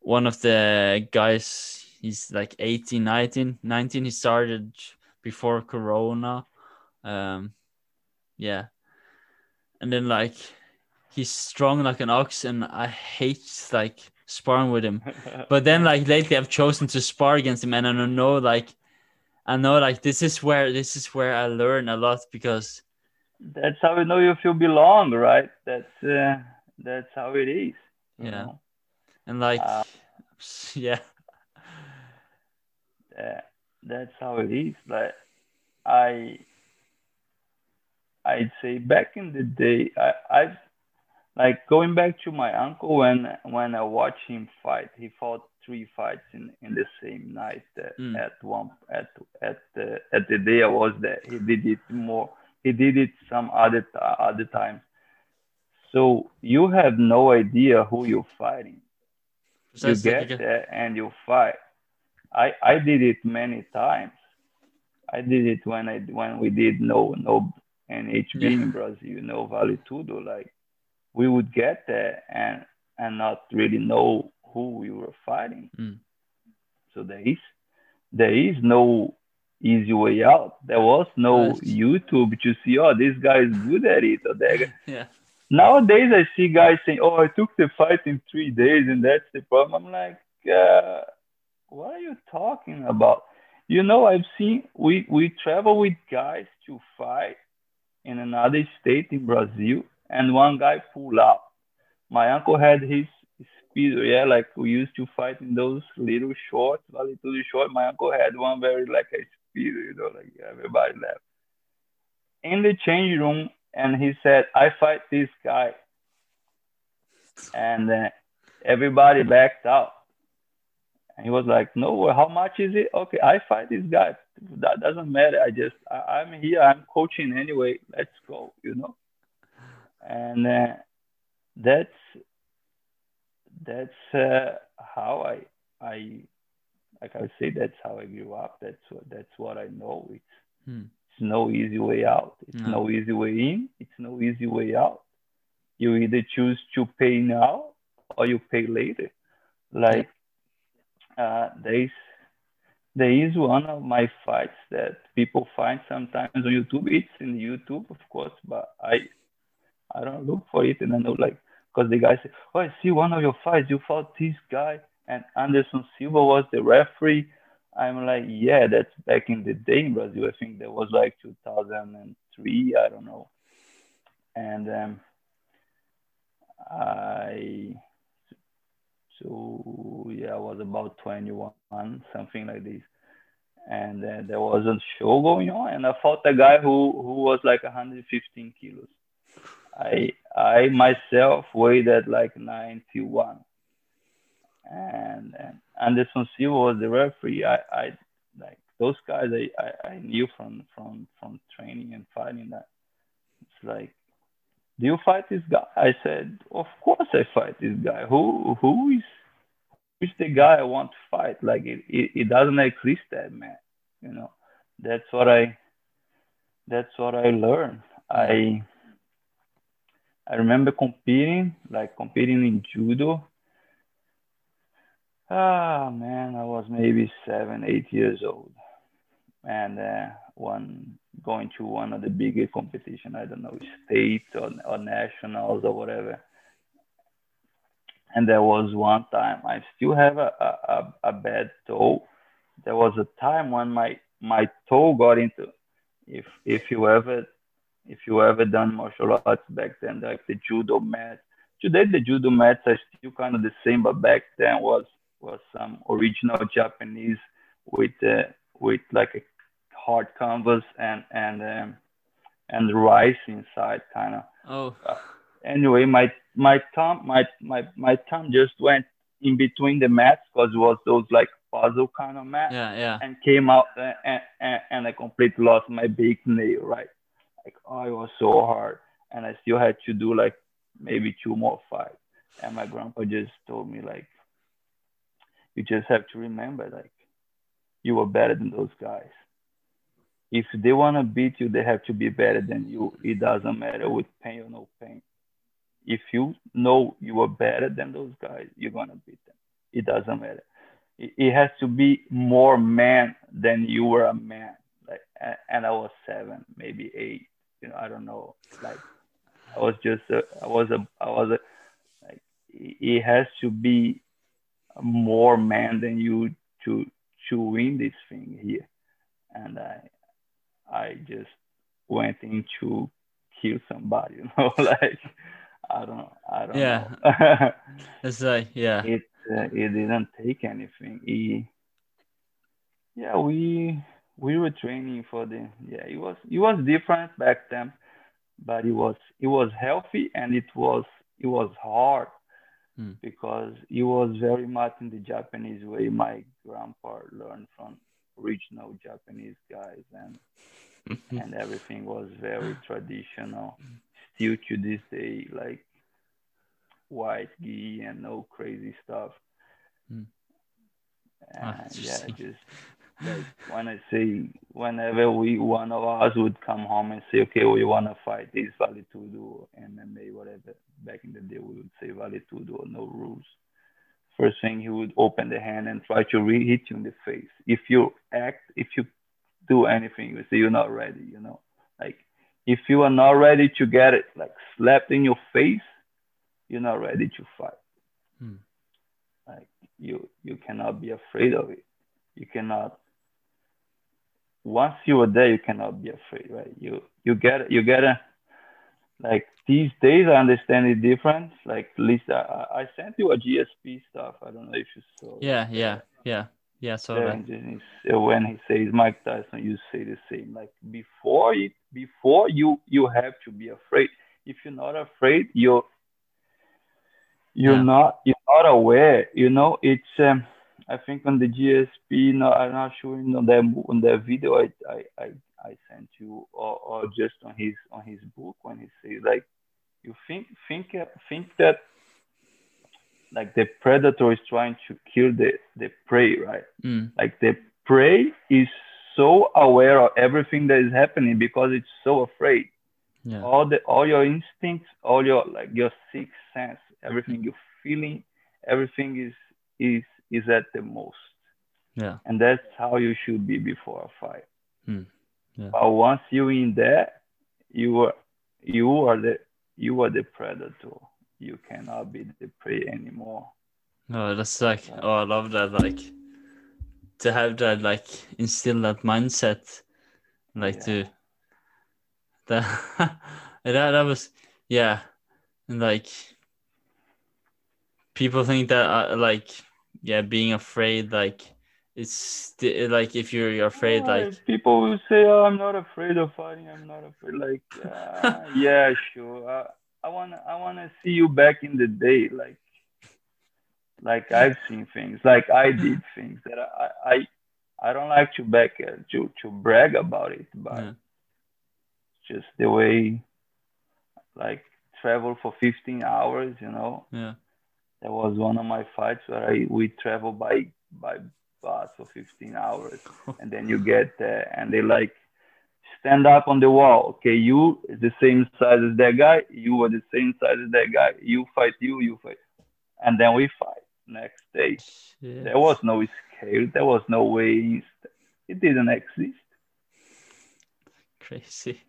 one of the guys he's like 18 19 19 he started before corona. Um yeah. And then like he's strong like an ox and i hate like sparring with him <laughs> but then like lately i've chosen to spar against him and i don't know like i know like this is where this is where i learn a lot because that's how you know you feel belong, right? That's uh, that's how it is. Yeah. know? and like Uh, <laughs> yeah that that's how it is. Like I I'd say back in the day, I I like going back to my uncle when when I watched him fight. He fought three fights in, in the same night uh, Mm. at one at at the at the day I was there. He did it more. He did it some other other times. So you have no idea who you're fighting you get there and you fight. I I did it many times. I did it when I when we did no no NHB Yeah. in Brazil, no Vale Tudo. Like we would get there and and not really know who we were fighting. Mm. So there is there is no easy way out. There was no. YouTube to see, oh, this guy is good at it or that <laughs> yeah nowadays I see guys saying, "Oh, I took the fight in three days, and that's the problem." I'm like, uh, "What are you talking about?" You know, I've seen we we travel with guys to fight in another state in Brazil, and one guy pull out. My uncle had his speedo, yeah, like we used to fight in those little shorts, vale tudo short. My uncle had one very like a speedo, you know, like everybody left in the change room and he said, I fight this guy. and then everybody backed out. And he was like, "No, how much is it? Okay, I fight this guy. That doesn't matter. I just I, am here. I'm coaching anyway. Let's go. You know." And uh, that's that's uh, how I I like I say that's how I grew up. That's what that's what I know. It's hmm. it's no easy way out. It's no. no easy way in. It's no easy way out. You either choose to pay now or you pay later. Like uh, there is there is one of my fights that people find sometimes on YouTube. It's in YouTube, of course, but I I don't look for it, and know like because the guy said, "Oh, I see one of your fights. You fought this guy, and Anderson Silva was the referee." I'm like, "Yeah, that's back in the day in Brazil. I think that was like 2003. I don't know." And um, I so yeah, I was about 21, something like this. And uh, there was a show going on, and I fought a guy who who was like 115 kilos. I I myself weighed at like 91, and, and Anderson Silva was the referee. I I like those guys. I, I, I knew from from from training and fighting that it's like do you fight this guy? I said, of course I fight this guy. Who who is who's the guy I want to fight? Like it, it, it doesn't exist that man. You know, that's what I that's what I learned. I I remember competing, like competing in judo. Ah man, I was maybe seven, eight years old, and uh, one going to one of the bigger competition. I don't know, state or, or nationals or whatever. And there was one time I still have a, a, a bad toe. There was a time when my my toe got into if if you ever if you ever done martial arts back then, like the judo mat. Today the judo mats are still kind of the same, but back then was was some original Japanese with uh, with like a hard canvas and and um, and rice inside, kind of. Oh. Uh, anyway, my my thumb my my my thumb just went in between the mats because it was those like puzzle kind of mat. Yeah, yeah. And came out uh, and, and, and I completely lost my big nail, right? Like oh, it was so hard, and I still had to do like maybe two more fights. And my grandpa just told me like, you just have to remember like, you were better than those guys if they want to beat you, they have to be better than you. It doesn't matter with pain or no pain. If you know you are better than those guys, you're going to beat them. It doesn't matter. It, it has to be more man than you were a man. Like, and I was seven, maybe eight. You know, I don't know. Like, I was just, a, I was a, I was a, like, it has to be more man than you to to win this thing here. And I, I just went in to kill somebody, <laughs> you know, <laughs> like I don't I don't yeah. know. <laughs> it's like yeah. It uh, it didn't take anything. It, yeah, we we were training for the yeah, it was it was different back then, but it was it was healthy and it was it was hard hmm. because it was very much in the Japanese way my grandpa learned from original Japanese guys and <laughs> and everything was very traditional. Still to this day, like white gi and no crazy stuff. Mm. And <laughs> yeah, just like when I say whenever we one of us would come home and say, okay, we want to fight this Vale Tudo MMA, whatever. Back in the day, we would say Vale Tudo or no rules first thing he would open the hand and try to re-hit you in the face. If you act, if you do anything, you say you're not ready, you know. Like if you are not ready to get it like slapped in your face, you're not ready to fight. Hmm. Like you you cannot be afraid of it. You cannot once you are there, you cannot be afraid, right? You you get you get a like these days I understand it different. Like Lisa, I, I sent you a GSP stuff. I don't know if you saw. Yeah, yeah, yeah, yeah. So when he says Mike Tyson, you say the same. Like before it, before you you have to be afraid. If you're not afraid, you're you're Yeah. not you're not aware. You know, it's um, I think on the GSP. No, I'm not sure. Know, that on that video I I I, I sent you, or, or just on his on his book when he says like, you think think think that like the predator is trying to kill the the prey, right? Mm. Like the prey is so aware of everything that is happening because it's so afraid Yeah. all the all your instincts, all your like your sixth sense, everything you're feeling, everything is is is at the most, Yeah. and that's how you should be before a fight. Hmm. Yeah. But once you're in there, you are you are the you are the predator. You cannot be the prey anymore. No, that's like oh, I love that. Like to have that, like instill that mindset, like Yeah. to that. <laughs> that that was yeah, and like people think that uh, like yeah, being afraid like it's like if you're, you're afraid Right. like people will say, "Oh, I'm not afraid of fighting. I'm not afraid." Like, uh, <laughs> yeah, sure. Uh, I wanna, I wanna see you back in the day, like, like I've seen things, like I did <laughs> things that I, I, I don't like to back uh, to to brag about it, but yeah, just the way, like, travel for 15 hours, you know. yeah, That was one of my fights where I we travel by by bus for 15 hours, and then you get there, and they like stand up on the wall. Okay, you is the same size as that guy. You are the same size as that guy. You fight you, you fight, and then we fight next day. Shit. There was no scale. There was no way. It didn't exist. crazy.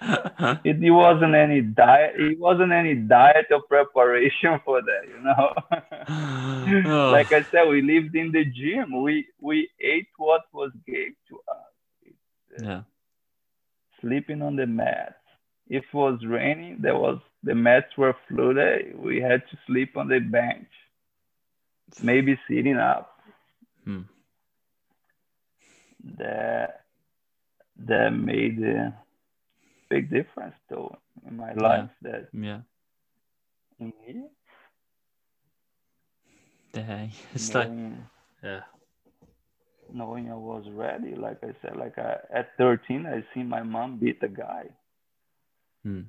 It, it wasn't any diet. It wasn't any diet or preparation <laughs> for that, you know. <sighs> Oh. like I said, we lived in the gym. We we ate what was gave to us. yeah, Sleeping on the mats. If it was raining, there was the mats were flooded. We had to sleep on the bench, maybe sitting up. Hmm. That that made a big difference though in my life. That yeah. in here, Dang, <laughs> it's like knowing, yeah, knowing I was ready. Like I said, like I, at 13, I seen my mom beat a guy. hmm.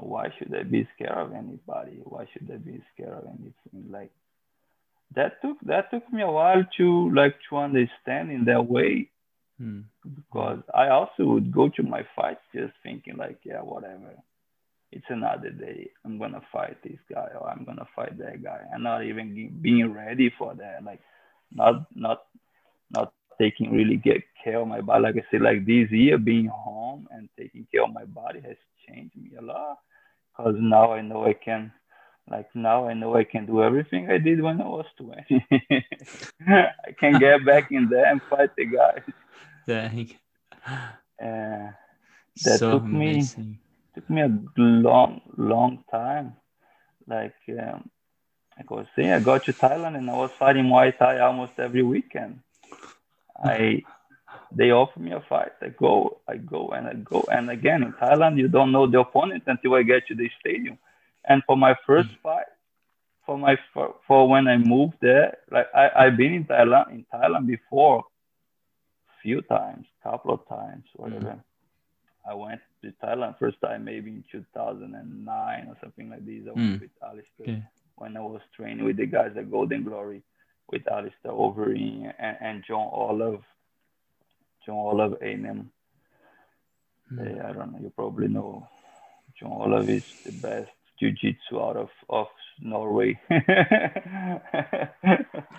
Why should I be scared of anybody? Why should I be scared of anything? Like that took that took me a while to like to understand in that way Hmm. because I also would go to my fights just thinking like, yeah, whatever. It's another day. I'm gonna fight this guy or I'm gonna fight that guy. I'm not even being ready for that. Like, not not not taking really get care of my body. Like I said, like this year being home and taking care of my body has changed me a lot. Cause now I know I can. Like now I know I can do everything I did when I was 20. <laughs> I can get back in there and fight the guys. Dang. <laughs> Uh, That so took me- took me a long, long time. Like, um, like I was saying, I got to Thailand and I was fighting Muay Thai almost every weekend. I, they offer me a fight. I go, I go, and I go. And again, in Thailand, you don't know the opponent until I get to the stadium. And for my first fight, for my for, for when I moved there, like I I've been in Thailand in Thailand before, few times, couple of times, whatever. I went to Thailand first time maybe in 2009 or something like this. I went Mm. with Alistair Okay. when I was training with the guys at Golden Glory with Alistair Overeem and, and John Olav. John Olav. Hmm. Eh, I don't know, you probably know John Olav is the best jiu-jitsu out of, of Norway. Oh,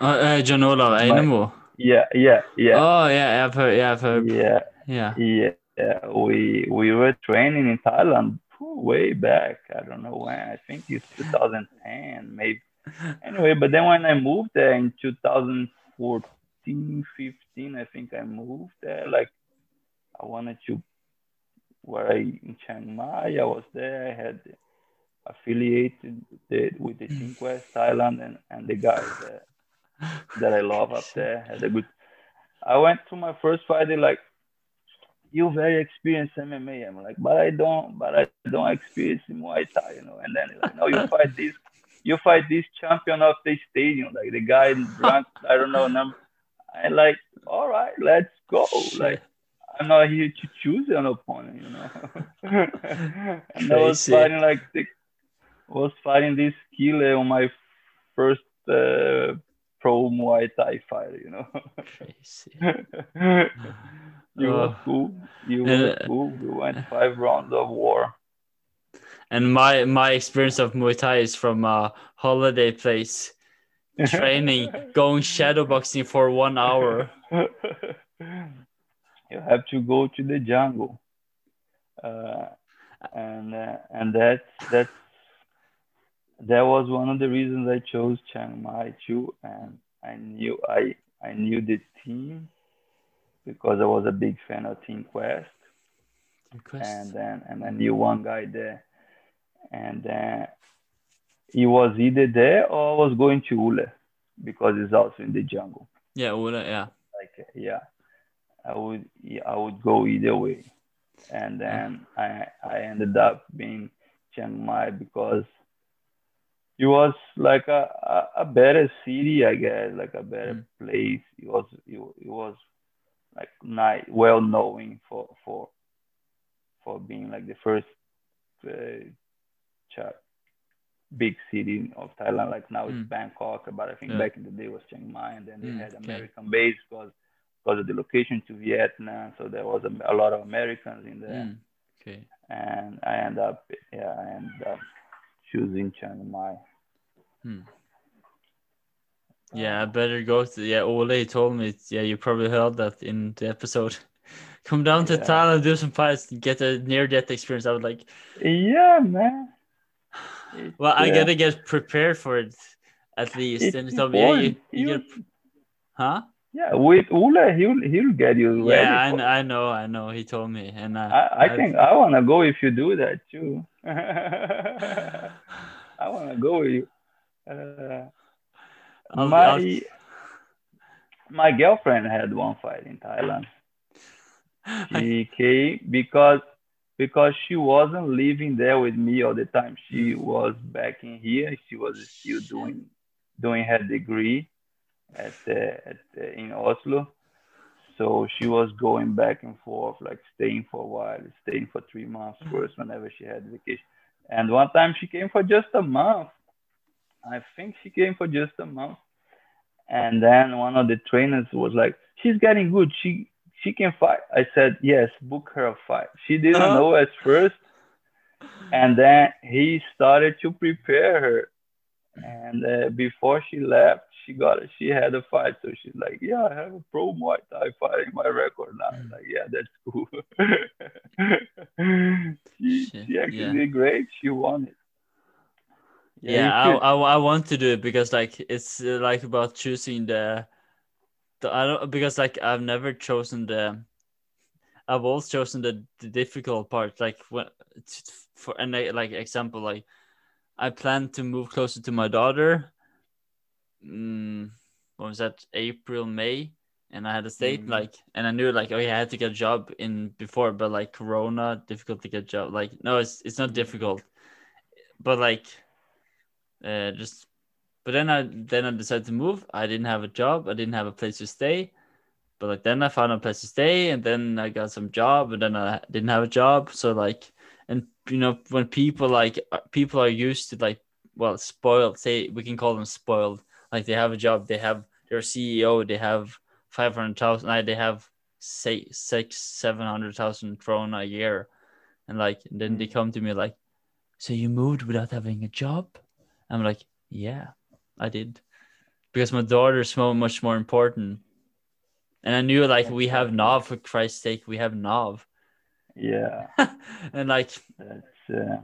<laughs> uh, John Olav Einemo. Yeah, yeah, yeah. Oh yeah, I've heard. Yeah, I've heard. Yeah, Yeah. yeah, yeah. We we were training in Thailand way back. I don't know when. I think it's 2010, maybe. Anyway, but then when I moved there in 2014, 15, I think I moved there. Like I wanted to, where I in Chiang Mai, I was there. I had affiliated the, with the West Thailand and, and the guys that, that I love up there. Had a good. I went to my first fight. They like you very experienced MMA. I'm like, but I don't, but I don't experience Muay Thai, you know. And then like, no, you <laughs> fight this, you fight this champion of the stadium, like the guy drunk, I don't know number. I like, all right, let's go. Like, I'm not here to choose an opponent, you know. <laughs> and I was fighting like the, was fighting this killer on my first uh, pro Muay Thai fight, you know. Crazy. <laughs> you was cool. You was uh, cool. We went five rounds of war. And my my experience of Muay Thai is from a holiday place, training, <laughs> going shadow boxing for one hour. <laughs> you have to go to the jungle, uh, and uh, and that's that's that was one of the reasons I chose Chiang Mai too, and I knew I I knew the team because I was a big fan of Team Quest, Quest. and then and I knew one guy there, and then he was either there or I was going to Ule because it's also in the jungle. Yeah, Ule, yeah. Like yeah, I would I would go either way, and then I I ended up being Chiang Mai because it was like a, a, a, better city, I guess, like a better mm. place. It was it, it was like nice, well known for for for being like the first uh, big city of Thailand. Like now mm. it's Bangkok, but I think yeah. back in the day was Chiang Mai, and then they mm, had American okay. base because because of the location to Vietnam. So there was a, a lot of Americans in there. Mm. Okay. And I end up, yeah, I end up choosing Chiang Mai. Hmm. Yeah, I better go to. Yeah, Ole told me. Yeah, you probably heard that in the episode. <laughs> Come down to yeah. Thailand, do some fights, get a near death experience. I was like, yeah, man. <sighs> well, I gotta get prepared for it at least. It's and me, yeah, you, you, get, huh? Yeah, with Ule, he'll he'll get you ready. Yeah, I, I know, I know. He told me, and uh, I, I think I wanna go if you do that too. <laughs> <laughs> I wanna go with you. Uh, my my girlfriend had one fight in Thailand. <laughs> She came because because she wasn't living there with me all the time. She was back in here. She was still doing doing her degree at, at in Oslo. So she was going back and forth, like staying for a while, staying for three months first whenever she had vacation. And one time she came for just a month. I think she came for just a month. And then one of the trainers was like, "She's getting good. She she can fight." I said, "Yes, book her a fight." She didn't uh-huh. know at first, and then he started to prepare her. And uh, before she left, she got it. She had a fight, so she's like, "Yeah, I have a pro Muay Thai fight in my record now." I'm like, yeah, that's cool. <laughs> she, she actually yeah. did great. She won it. Yeah, yeah I, I, I want to do it because like it's uh, like about choosing the, the I don't because like I've never chosen the, I've always chosen the, the difficult part. Like when for an like example, like I plan to move closer to my daughter mm, what was that April May and I had a state mm. like and I knew like oh yeah I had to get a job in before but like Corona difficult to get a job like no it's it's not difficult but like uh just but then I then I decided to move. I didn't have a job. I didn't have a place to stay. But like then I found a place to stay and then I got some job and then I didn't have a job. So like and you know when people like uh, people are used to like well spoiled say we can call them spoiled. Like they have a job, they have their CEO, they have five hundred thousand, they have say six, seven hundred thousand krona a year, and like and then they mm. come to me like, so you moved without having a job? I'm like, yeah, I did, because my daughter's so much more important, and I knew like we have Nav for Christ's sake, we have Nav. Yeah, <laughs> and like that's uh,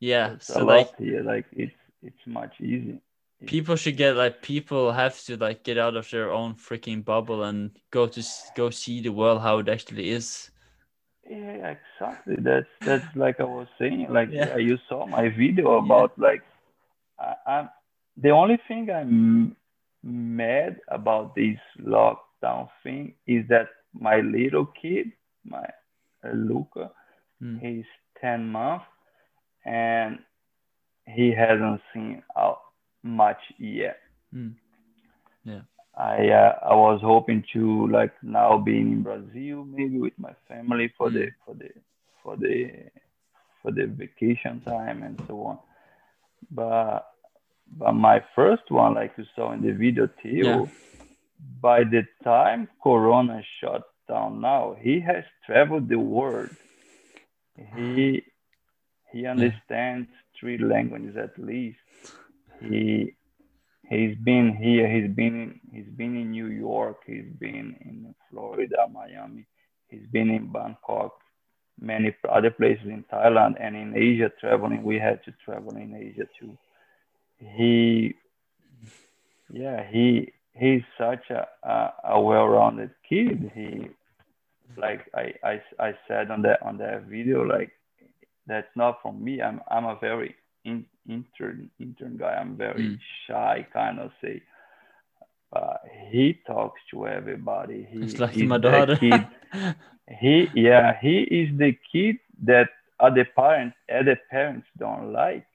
yeah, that's so like here, like it's it's much easier people should get like people have to like get out of their own freaking bubble and go to go see the world how it actually is yeah exactly that's that's like i was saying like <laughs> yeah. you saw my video about yeah. like I, i'm the only thing i'm mad about this lockdown thing is that my little kid my uh, Luca. Mm. He's 10 months and he hasn't seen out much yet. Mm. Yeah. I uh, I was hoping to like now being in Brazil maybe with my family for the Mm. for the for the for the vacation time and so on. But but my first one, like you saw in the video, Theo, Yeah. by the time Corona shut down now, he has traveled the world. He he understands three languages at least. He he's been here. He's been in, he's been in New York. He's been in Florida, Miami. He's been in Bangkok, many other places in Thailand and in Asia. Traveling, we had to travel in Asia too. He, yeah, he he's such a a, a well-rounded kid. He, like I, I I said on that on that video, like that's not from me. I'm I'm a very in, intern intern guy. I'm very Mm. shy, kind of say. But he talks to everybody. He, It's like he's my daughter. <laughs> He yeah, he is the kid that other parents other parents don't like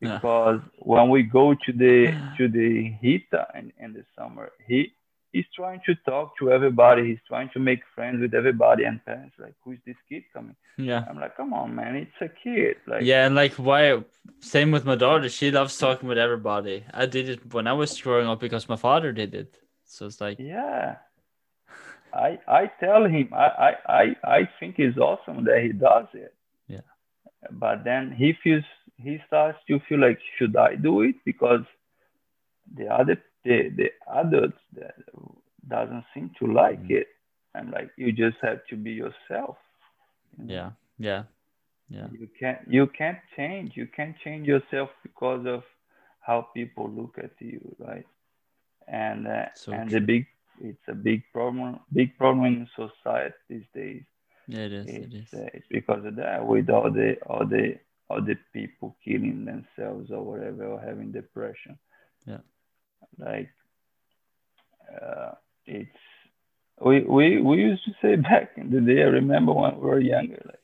Yeah. because when we go to the to the heater in, in the summer, he he's trying to talk to everybody. He's trying to make friends with everybody, and parents like, who's this kid coming? yeah. I'm like, come on, man, it's a kid. Like, Yeah, and like why same with my daughter, she loves talking with everybody. I did it when I was growing up because my father did it. So it's like yeah. I I tell him I I I, I think it's awesome that he does it. Yeah. But then he feels he starts to feel like should I do it because the other the, the adults that doesn't seem to like Mhm. it. I'm like you just have to be yourself. yeah, yeah, yeah. You can't you can't change. You can't change yourself because of how people look at you, right? And uh, So and true. the big it's a big problem big problem in society these days. Yeah, it is. It It's, uh, it's because of that with all the all the all the people killing themselves or whatever or having depression. Yeah. Like uh, it's we, we we used to say <laughs> back in the day, I remember when we were younger, like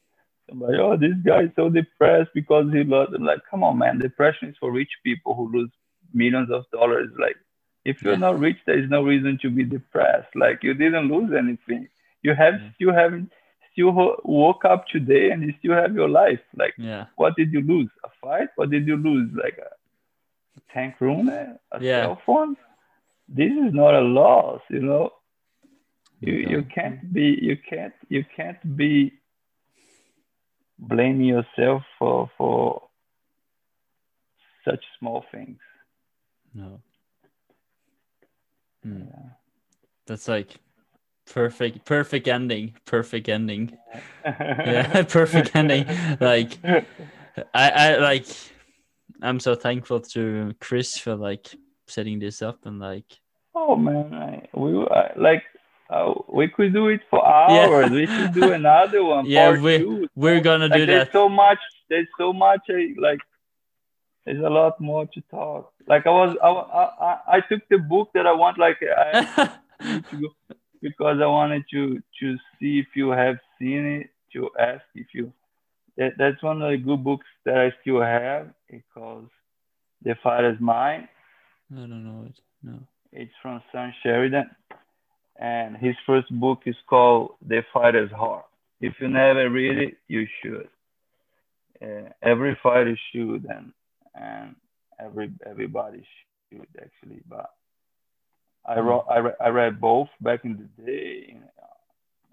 somebody, oh this guy is so depressed because he lost I'm like, come on man, depression is for rich people who lose millions of dollars. Like if you're Yeah. not rich, there is no reason to be depressed. Like you didn't lose anything. You have mm. Yeah. still haven't still woke up today and you still have your life. Like Yeah, what did you lose? A fight? What did you lose? Like a tank room, a Yeah. cell phone? This is not a loss, you know. You No. you can't be you can't you can't be blaming yourself for for such small things. no. Hmm. Yeah. That's like perfect, perfect ending. Perfect ending. <laughs> Yeah, <laughs> perfect ending. Like I, I like. I'm so thankful to Chris for like setting this up and like. Oh man, I, we I, like uh, we could do it for Yeah. hours. We should do another one. <laughs> Yeah, we-. We're gonna like do there's that. There's so much there's so much I, like there's a lot more to talk like i was i i, I- I took the book that i want like i <laughs> need to go because i wanted to to see if you have seen it to ask if you that, that's one of the good books that i still have it calls the fighter's mind I don't know it. No. it's from Sam Sheridan, and his first book is called The Fighter's Heart. If you never read it, you should. Uh, every fighter should, and and every everybody should actually. But I wrote, I, re- I read both back in the day,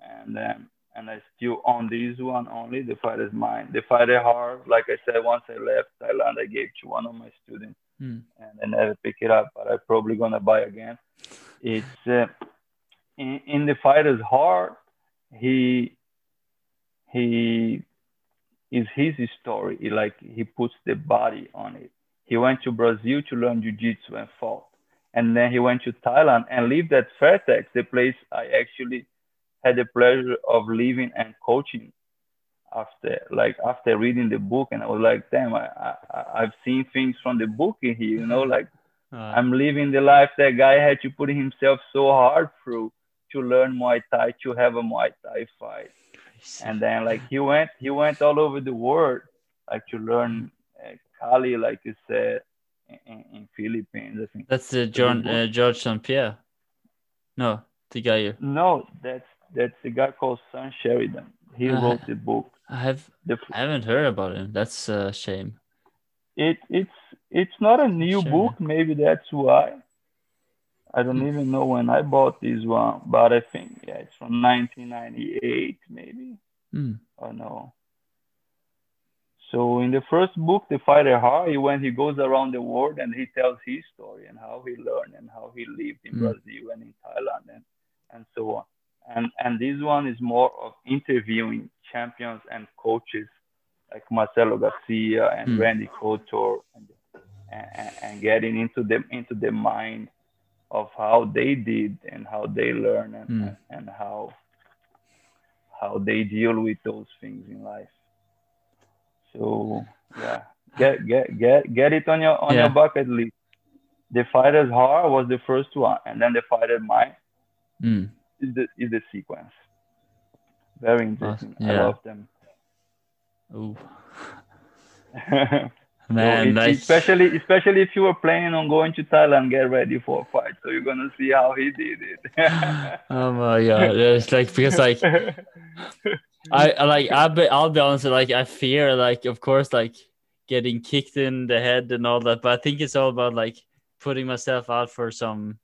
and then and I still own this one only, The Fighter's Mind. The Fighter Heart, like I said, once I left Thailand, I gave to one of my students Hmm. and I never pick it up, but I'm probably gonna buy again. It's uh, in, in the fighter's heart. He he is his story. He, like he puts the body on it. He went to Brazil to learn jiu-jitsu and fought, and then he went to Thailand and lived at Fairtex, the place I actually had the pleasure of living and coaching after like after reading the book. And I was like damn I, I I've seen things from the book in here you know like Uh, I'm living the life that guy had to put himself so hard through to learn Muay Thai to have a Muay Thai fight and then like he went he went all over the world like to learn uh, Kali, like you said, in, in Philippines. I think. That's the John uh, Georges St-Pierre. No, the guy. You... No, that's that's the guy called Sam Sheridan. He uh, wrote the book. I have the, I haven't heard about him. That's a shame. It it's it's not a new sure. book. Maybe that's why. I don't even know when I bought this one, but I think yeah, it's from 1998 maybe. Mm. Oh no. So in the first book, The Fighter Heart, when he goes around the world and he tells his story and how he learned and how he lived in mm. Brazil and in Thailand and, and so on. And and this one is more of interviewing champions and coaches like Marcelo Garcia and mm. Randy Couture and, and, and getting into them into the mind of how they did and how they learn and, mm. and how how they deal with those things in life. So yeah, get get get get it on your on yeah. your bucket list. The fighter's heart was the first one, and then the fighter's mind mm. is the is the sequence. Very interesting. Yeah. I love them. Ooh. <laughs> Man, so nice. especially especially if you were planning on going to Thailand, get ready for a fight. So you're gonna see how he did it. <laughs> oh my god, it's like because like I like I'll be I'll be honest, like I fear like of course like getting kicked in the head and all that, but I think it's all about like putting myself out for some.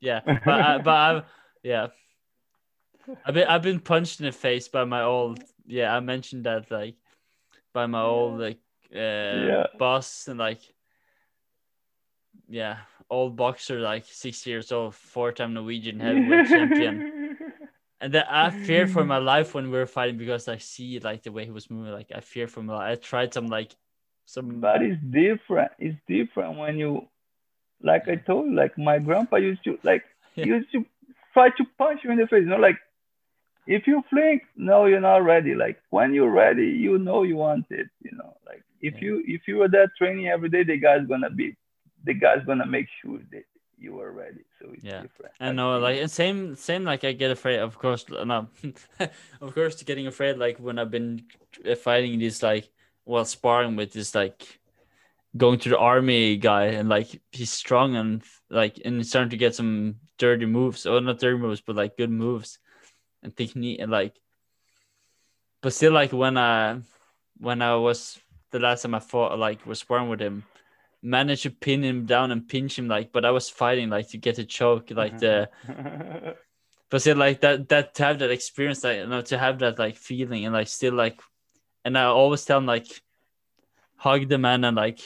Yeah, but I, but I yeah. I've been I've been punched in the face by my old yeah I mentioned that like by my old like uh yeah. boss and like yeah old boxer like six years old four time Norwegian heavyweight champion <laughs> and then I feared for my life when we were fighting because I see like the way he was moving like I fear for my life I tried some like some but it's different it's different when you like I told you like my grandpa used to like <laughs> yeah. used to try to punch you in the face you know like if you flinch, no, you're not ready. Like when you're ready, you know you want it. You know, like if yeah. you if you are there training every day, the guy's gonna be, the guy's gonna make sure that you are ready. So it's yeah. different. I know, like same same like I get afraid. Of course, no, <laughs> of course, getting afraid. Like when I've been fighting this like well sparring with this like going to the army guy and like he's strong and like and starting to get some dirty moves or not dirty moves but like good moves and technique and like but still like when I when I was the last time I fought like was sparring with him managed to pin him down and pinch him like but I was fighting like to get a choke like the <laughs> but still like that that to have that experience like you know to have that like feeling and like still like and I always tell him like hug the man and like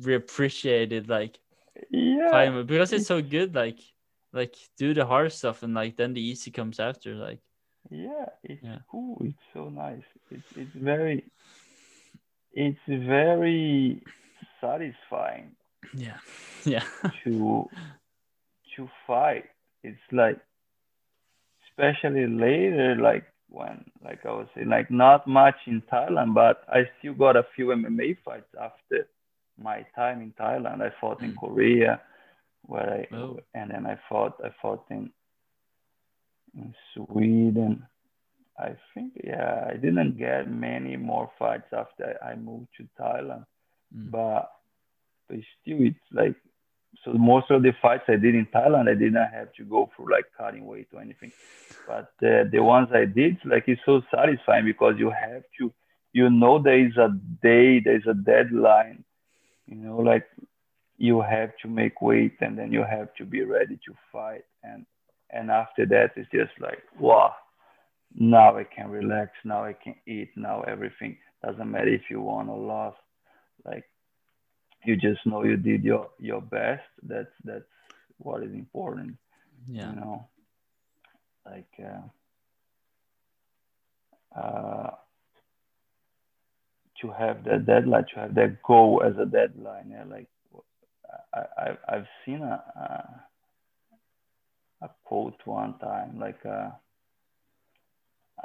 reappreciate it like yeah. because it's so good like like do the hard stuff and like then the easy comes after like yeah it's yeah. cool it's so nice it's, it's very it's very satisfying yeah <laughs> yeah to to fight it's like especially later like when like i was saying like not much in thailand but i still got a few mma fights after my time in thailand i fought in mm. korea where I oh. and then I fought I fought in Sweden. I think yeah, I didn't get many more fights after I moved to Thailand, mm. but but still it's like so most of the fights I did in Thailand I didn't have to go through like cutting weight or anything, but uh, the ones I did like it's so satisfying because you have to you know there is a day there's a deadline, you know like you have to make weight and then you have to be ready to fight and and after that it's just like wow now i can relax now i can eat now everything. Doesn't matter if you won or lost. Like you just know you did your your best. That's that's what is important yeah. you know? Like uh, uh to have that deadline to have that goal as a deadline yeah like I, I've seen a, a, a quote one time like a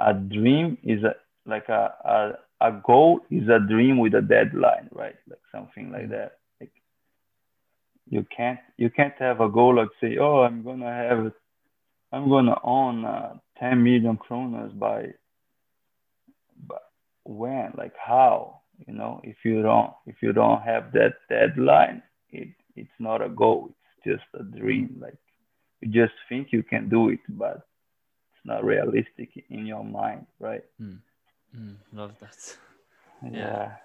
a dream is a like a, a a goal is a dream with a deadline, right? Like something like mm-hmm. that. Like you can't you can't have a goal like say, oh, I'm gonna have I'm gonna own uh, 10 million kronas by, by when, like how, you know, if you don't, if you don't have that deadline, it, it's not a goal. It's just a dream. Mm-hmm. Like you just think you can do it, but it's not realistic in your mind, right? Mm. Mm, love that. Yeah.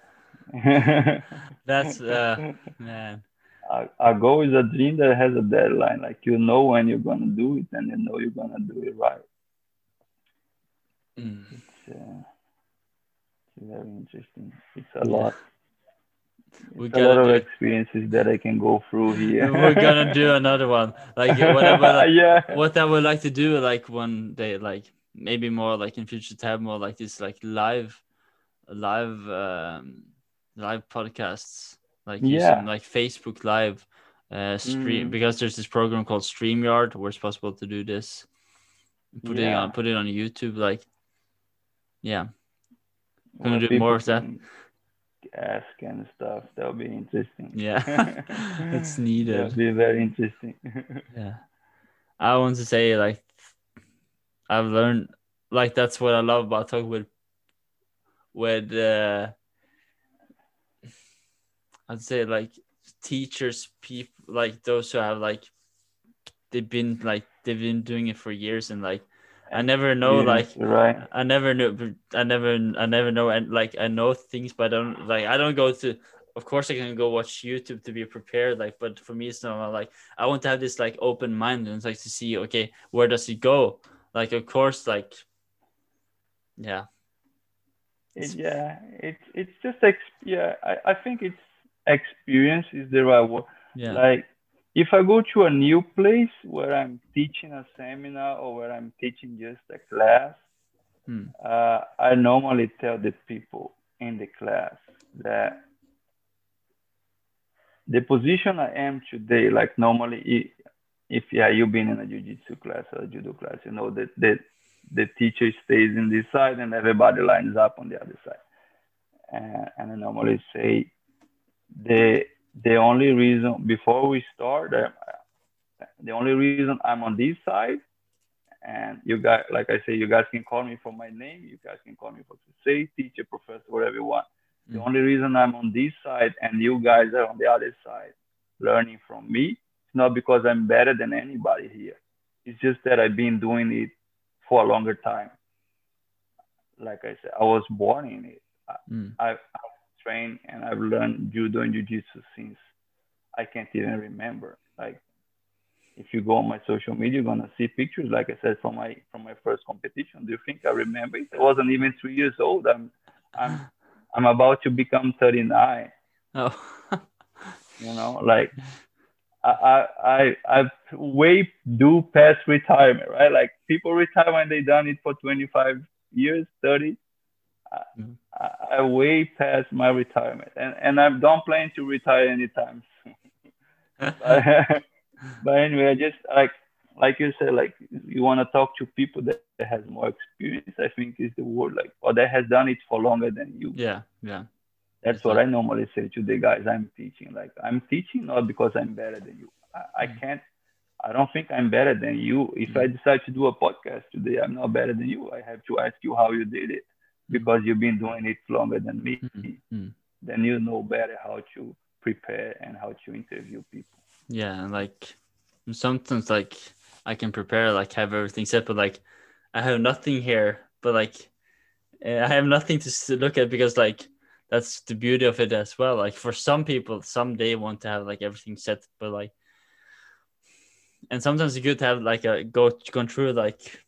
<laughs> That's uh <laughs> man. A, a goal is a dream that has a deadline. Like you know when you're gonna do it, and you know you're gonna do it right. Mm. It's, uh, it's very interesting. It's a lot. We It's a lot of do, experiences that I can go through here. we're gonna do <laughs> another one. Like whatever like, <laughs> yeah. what I would like to do like one day, like maybe more like in future to have more like this like live live um live podcasts like Yeah. using like Facebook live uh stream Mm. because there's this program called StreamYard where it's possible to do this. Put it on put it on YouTube like yeah. Where Gonna do people more of that. Ask and stuff. That'll be interesting. Yeah. <laughs> it's <laughs> needed. That'll be very interesting. <laughs> Yeah. I want to say like I've learned like that's what I love about talking with with uh I'd say like teachers, people like those who have like they've been like they've been doing it for years and like I never know like right. I never know. I never. I never know. And like I know things, but I don't like. I don't go to. Of course, I can go watch YouTube to be prepared. Like, but for me, it's not like I want to have this like open mind and like to see. Okay, where does it go? Like, of course, like, yeah, It, yeah, it's it's just ex- yeah. I, I think it's experience is the right word. yeah, Like if I go to a new place where I'm teaching a seminar or where I'm teaching just a class, Hmm. uh, I normally tell the people in the class that the position I am today, like normally, if yeah, you've been in a jiu-jitsu class or a judo class, you know that the the teacher stays in this side and everybody lines up on the other side. And, and I normally say the the only reason before we start, the only reason I'm on this side, and you guys, like I say, you guys can call me for my name. You guys can call me for say teacher, professor, whatever you want. The Mm. only reason I'm on this side and you guys are on the other side, learning from me, it's not because I'm better than anybody here. It's just that I've been doing it for a longer time. Like I said, I was born in it. Mm. I've, I've trained and I've mm-hmm. learned judo and jiu-jitsu since I can't even remember. Like if you go on my social media, you're gonna see pictures, like I said, from my from my first competition. Do you think I remember it? I wasn't even three years old. I'm I'm I'm about to become 39. oh, <laughs> You know, like I I I I've way do past retirement, right? Like people retire when they done it for 25 years, 30. I, Mhm. I, I way past my retirement, and and I don't plan to retire anytime soon. <laughs> but anyway, I just like like you said, like you want to talk to people that, that has more experience. I think is the word, like or that has done it for longer than you. yeah, yeah, That's what I normally say to the guys I'm teaching. Like I'm teaching not because I'm better than you. I, I Mm. can't. I don't think I'm better than you. If I decide to do a podcast today, I'm not better than you. I have to ask you how you did it because you've been doing it longer than me. Mm, mm. Then you know better how to prepare and how to interview people. yeah. Like sometimes, like I can prepare, like have everything set, but like I have nothing here. But like eh, I have nothing to look at because like that's the beauty of it as well. Like for some people, some they want to have like everything set, but like, and sometimes it's good to have like a go gone through like,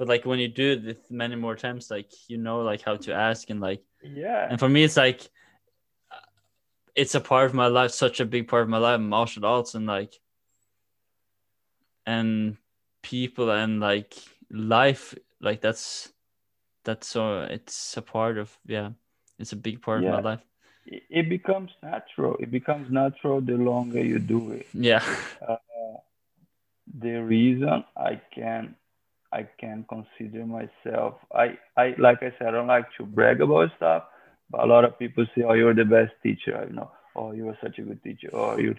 but like when you do it many more times, like you know like how to ask and like, Yeah. and for me it's like, it's a part of my life, such a big part of my life, martial arts and like, and people and like life, like that's that's so it's a part of yeah it's a big part of my life It, it becomes natural. It becomes natural the longer you do it. yeah uh, the reason I can I can consider myself I I like I said I don't like to brag about stuff, but a lot of people say, "Oh, you're the best teacher I know." Oh, you are such a good teacher. Oh, you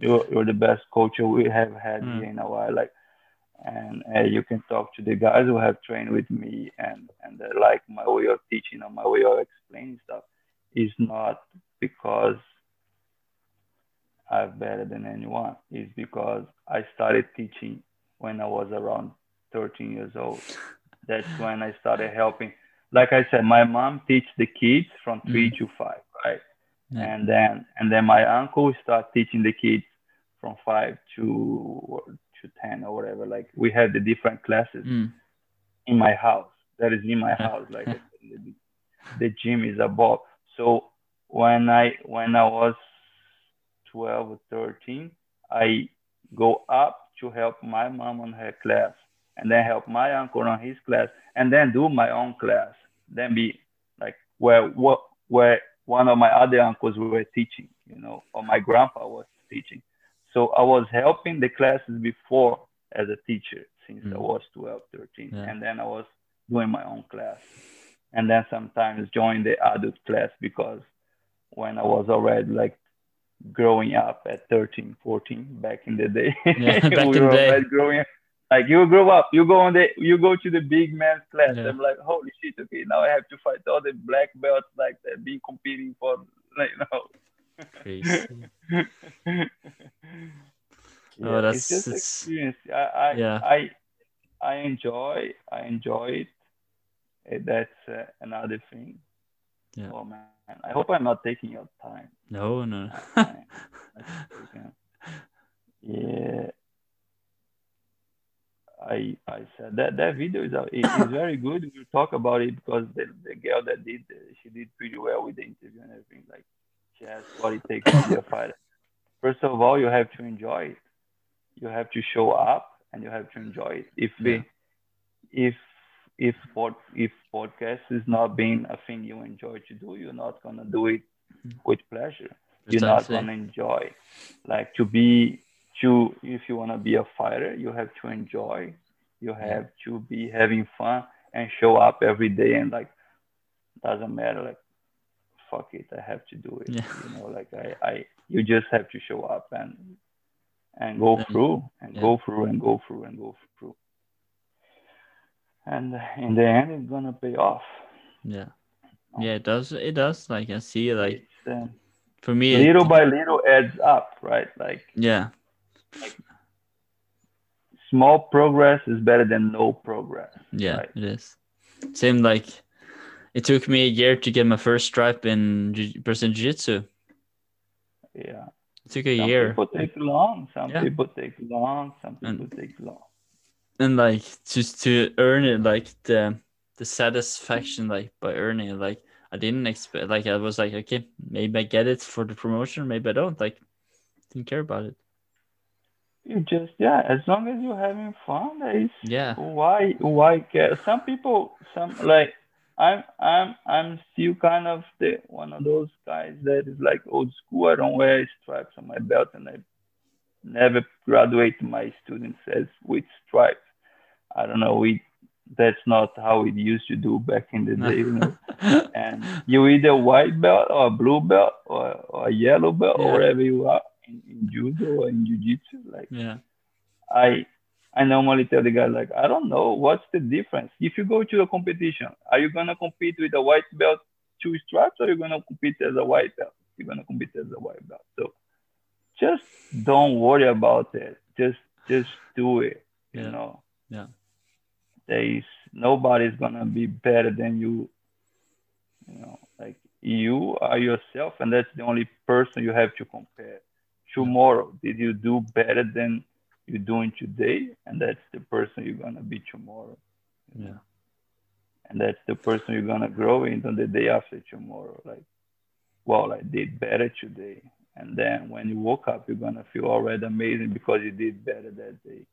you're, you're the best coach we have had Mm. here in a while. Like, and uh, you can talk to the guys who have trained with me and and they like my way of teaching or my way of explaining stuff is not because I'm better than anyone. It's because I started teaching when I was around 13 years old. That's when I started helping. Like I said, my mom teach the kids from three mm. to five, right? Yeah. And then and then my uncle start teaching the kids from five to to ten or whatever. Like we have the different classes mm. in my house. That is in my <laughs> house. Like the, the gym is above. So when I when I was 12 or 13, I go up to help my mom on her class and then help my uncle on his class and then do my own class. Then be like where what where one of my other uncles were teaching, you know, or my grandpa was teaching. So I was helping the classes before as a teacher since mm. I was 12, 13. Yeah. And then I was doing my own class. And then sometimes join the adult class because when I was already like growing up at 13, 14 back in the day. <laughs> Yeah, <laughs> back we in the day. growing up. Like you grow up, you go on the you go to the big man's class. Yeah. I'm like, holy shit, okay, now I have to fight all the black belts like that, being competing for like <laughs> you know. Crazy. yeah, oh, that's it's just it's, experience. I, I yeah. I I enjoy I enjoy it. That's uh, another thing. Yeah. Oh man, I hope I'm not taking your time. No, no. <laughs> yeah. I I said that that video is is very good. We'll talk about it because the, the girl that did she did pretty well with the interview and everything. Like she has what it takes to be a fighter. First of all, you have to enjoy it. You have to show up and you have to enjoy it. If yeah. if if if podcast is not being a thing you enjoy to do, you're not gonna do it mm-hmm. with pleasure. You're not gonna enjoy. Like to be to if you wanna be a fighter, you have to enjoy. You have to be having fun and show up every day and like doesn't matter like fuck it, I have to do it. Yeah. You know, like I, I you just have to show up and and go through and yeah. go through and go through and go through and in the end it's gonna pay off yeah yeah it does it does like i see like uh, for me little it, by little adds up right like yeah like, small progress is better than no progress yeah right? it is same like it took me a year to get my first stripe in Brazilian Jiu-Jitsu. Yeah. It took a some year. Some people take long. Some yeah. people take long. Some people and, take long and like just to earn it like the the satisfaction like by earning it like i didn't expect like i was like okay maybe i get it for the promotion maybe i don't like didn't care about it you just yeah as long as you're having fun is yeah why why care some people some like i'm i'm i'm still kind of the one of those guys that is like old school i don't wear stripes on my belt and i never graduate my students as with stripes. I don't know. We that's not how it used to do back in the day. You know? <laughs> and you either white belt or blue belt or, or yellow belt yeah. or whatever you are in, in judo or in jiu-jitsu. Like yeah. I I normally tell the guy like I don't know what's the difference. If you go to a competition, are you gonna compete with a white belt two stripes or are you gonna compete as a white belt? You're gonna compete as a white belt. So just don't worry about it. Just just do it. You yeah. know. Yeah. There is nobody's gonna be better than you. You know, like you are yourself, and that's the only person you have to compare. Tomorrow, did you do better than you're doing today? And that's the person you're gonna be tomorrow. Yeah. And that's the person you're gonna grow into the day after tomorrow. Like, well, I did better today and then when you woke up, you're gonna feel already amazing because you did better that day.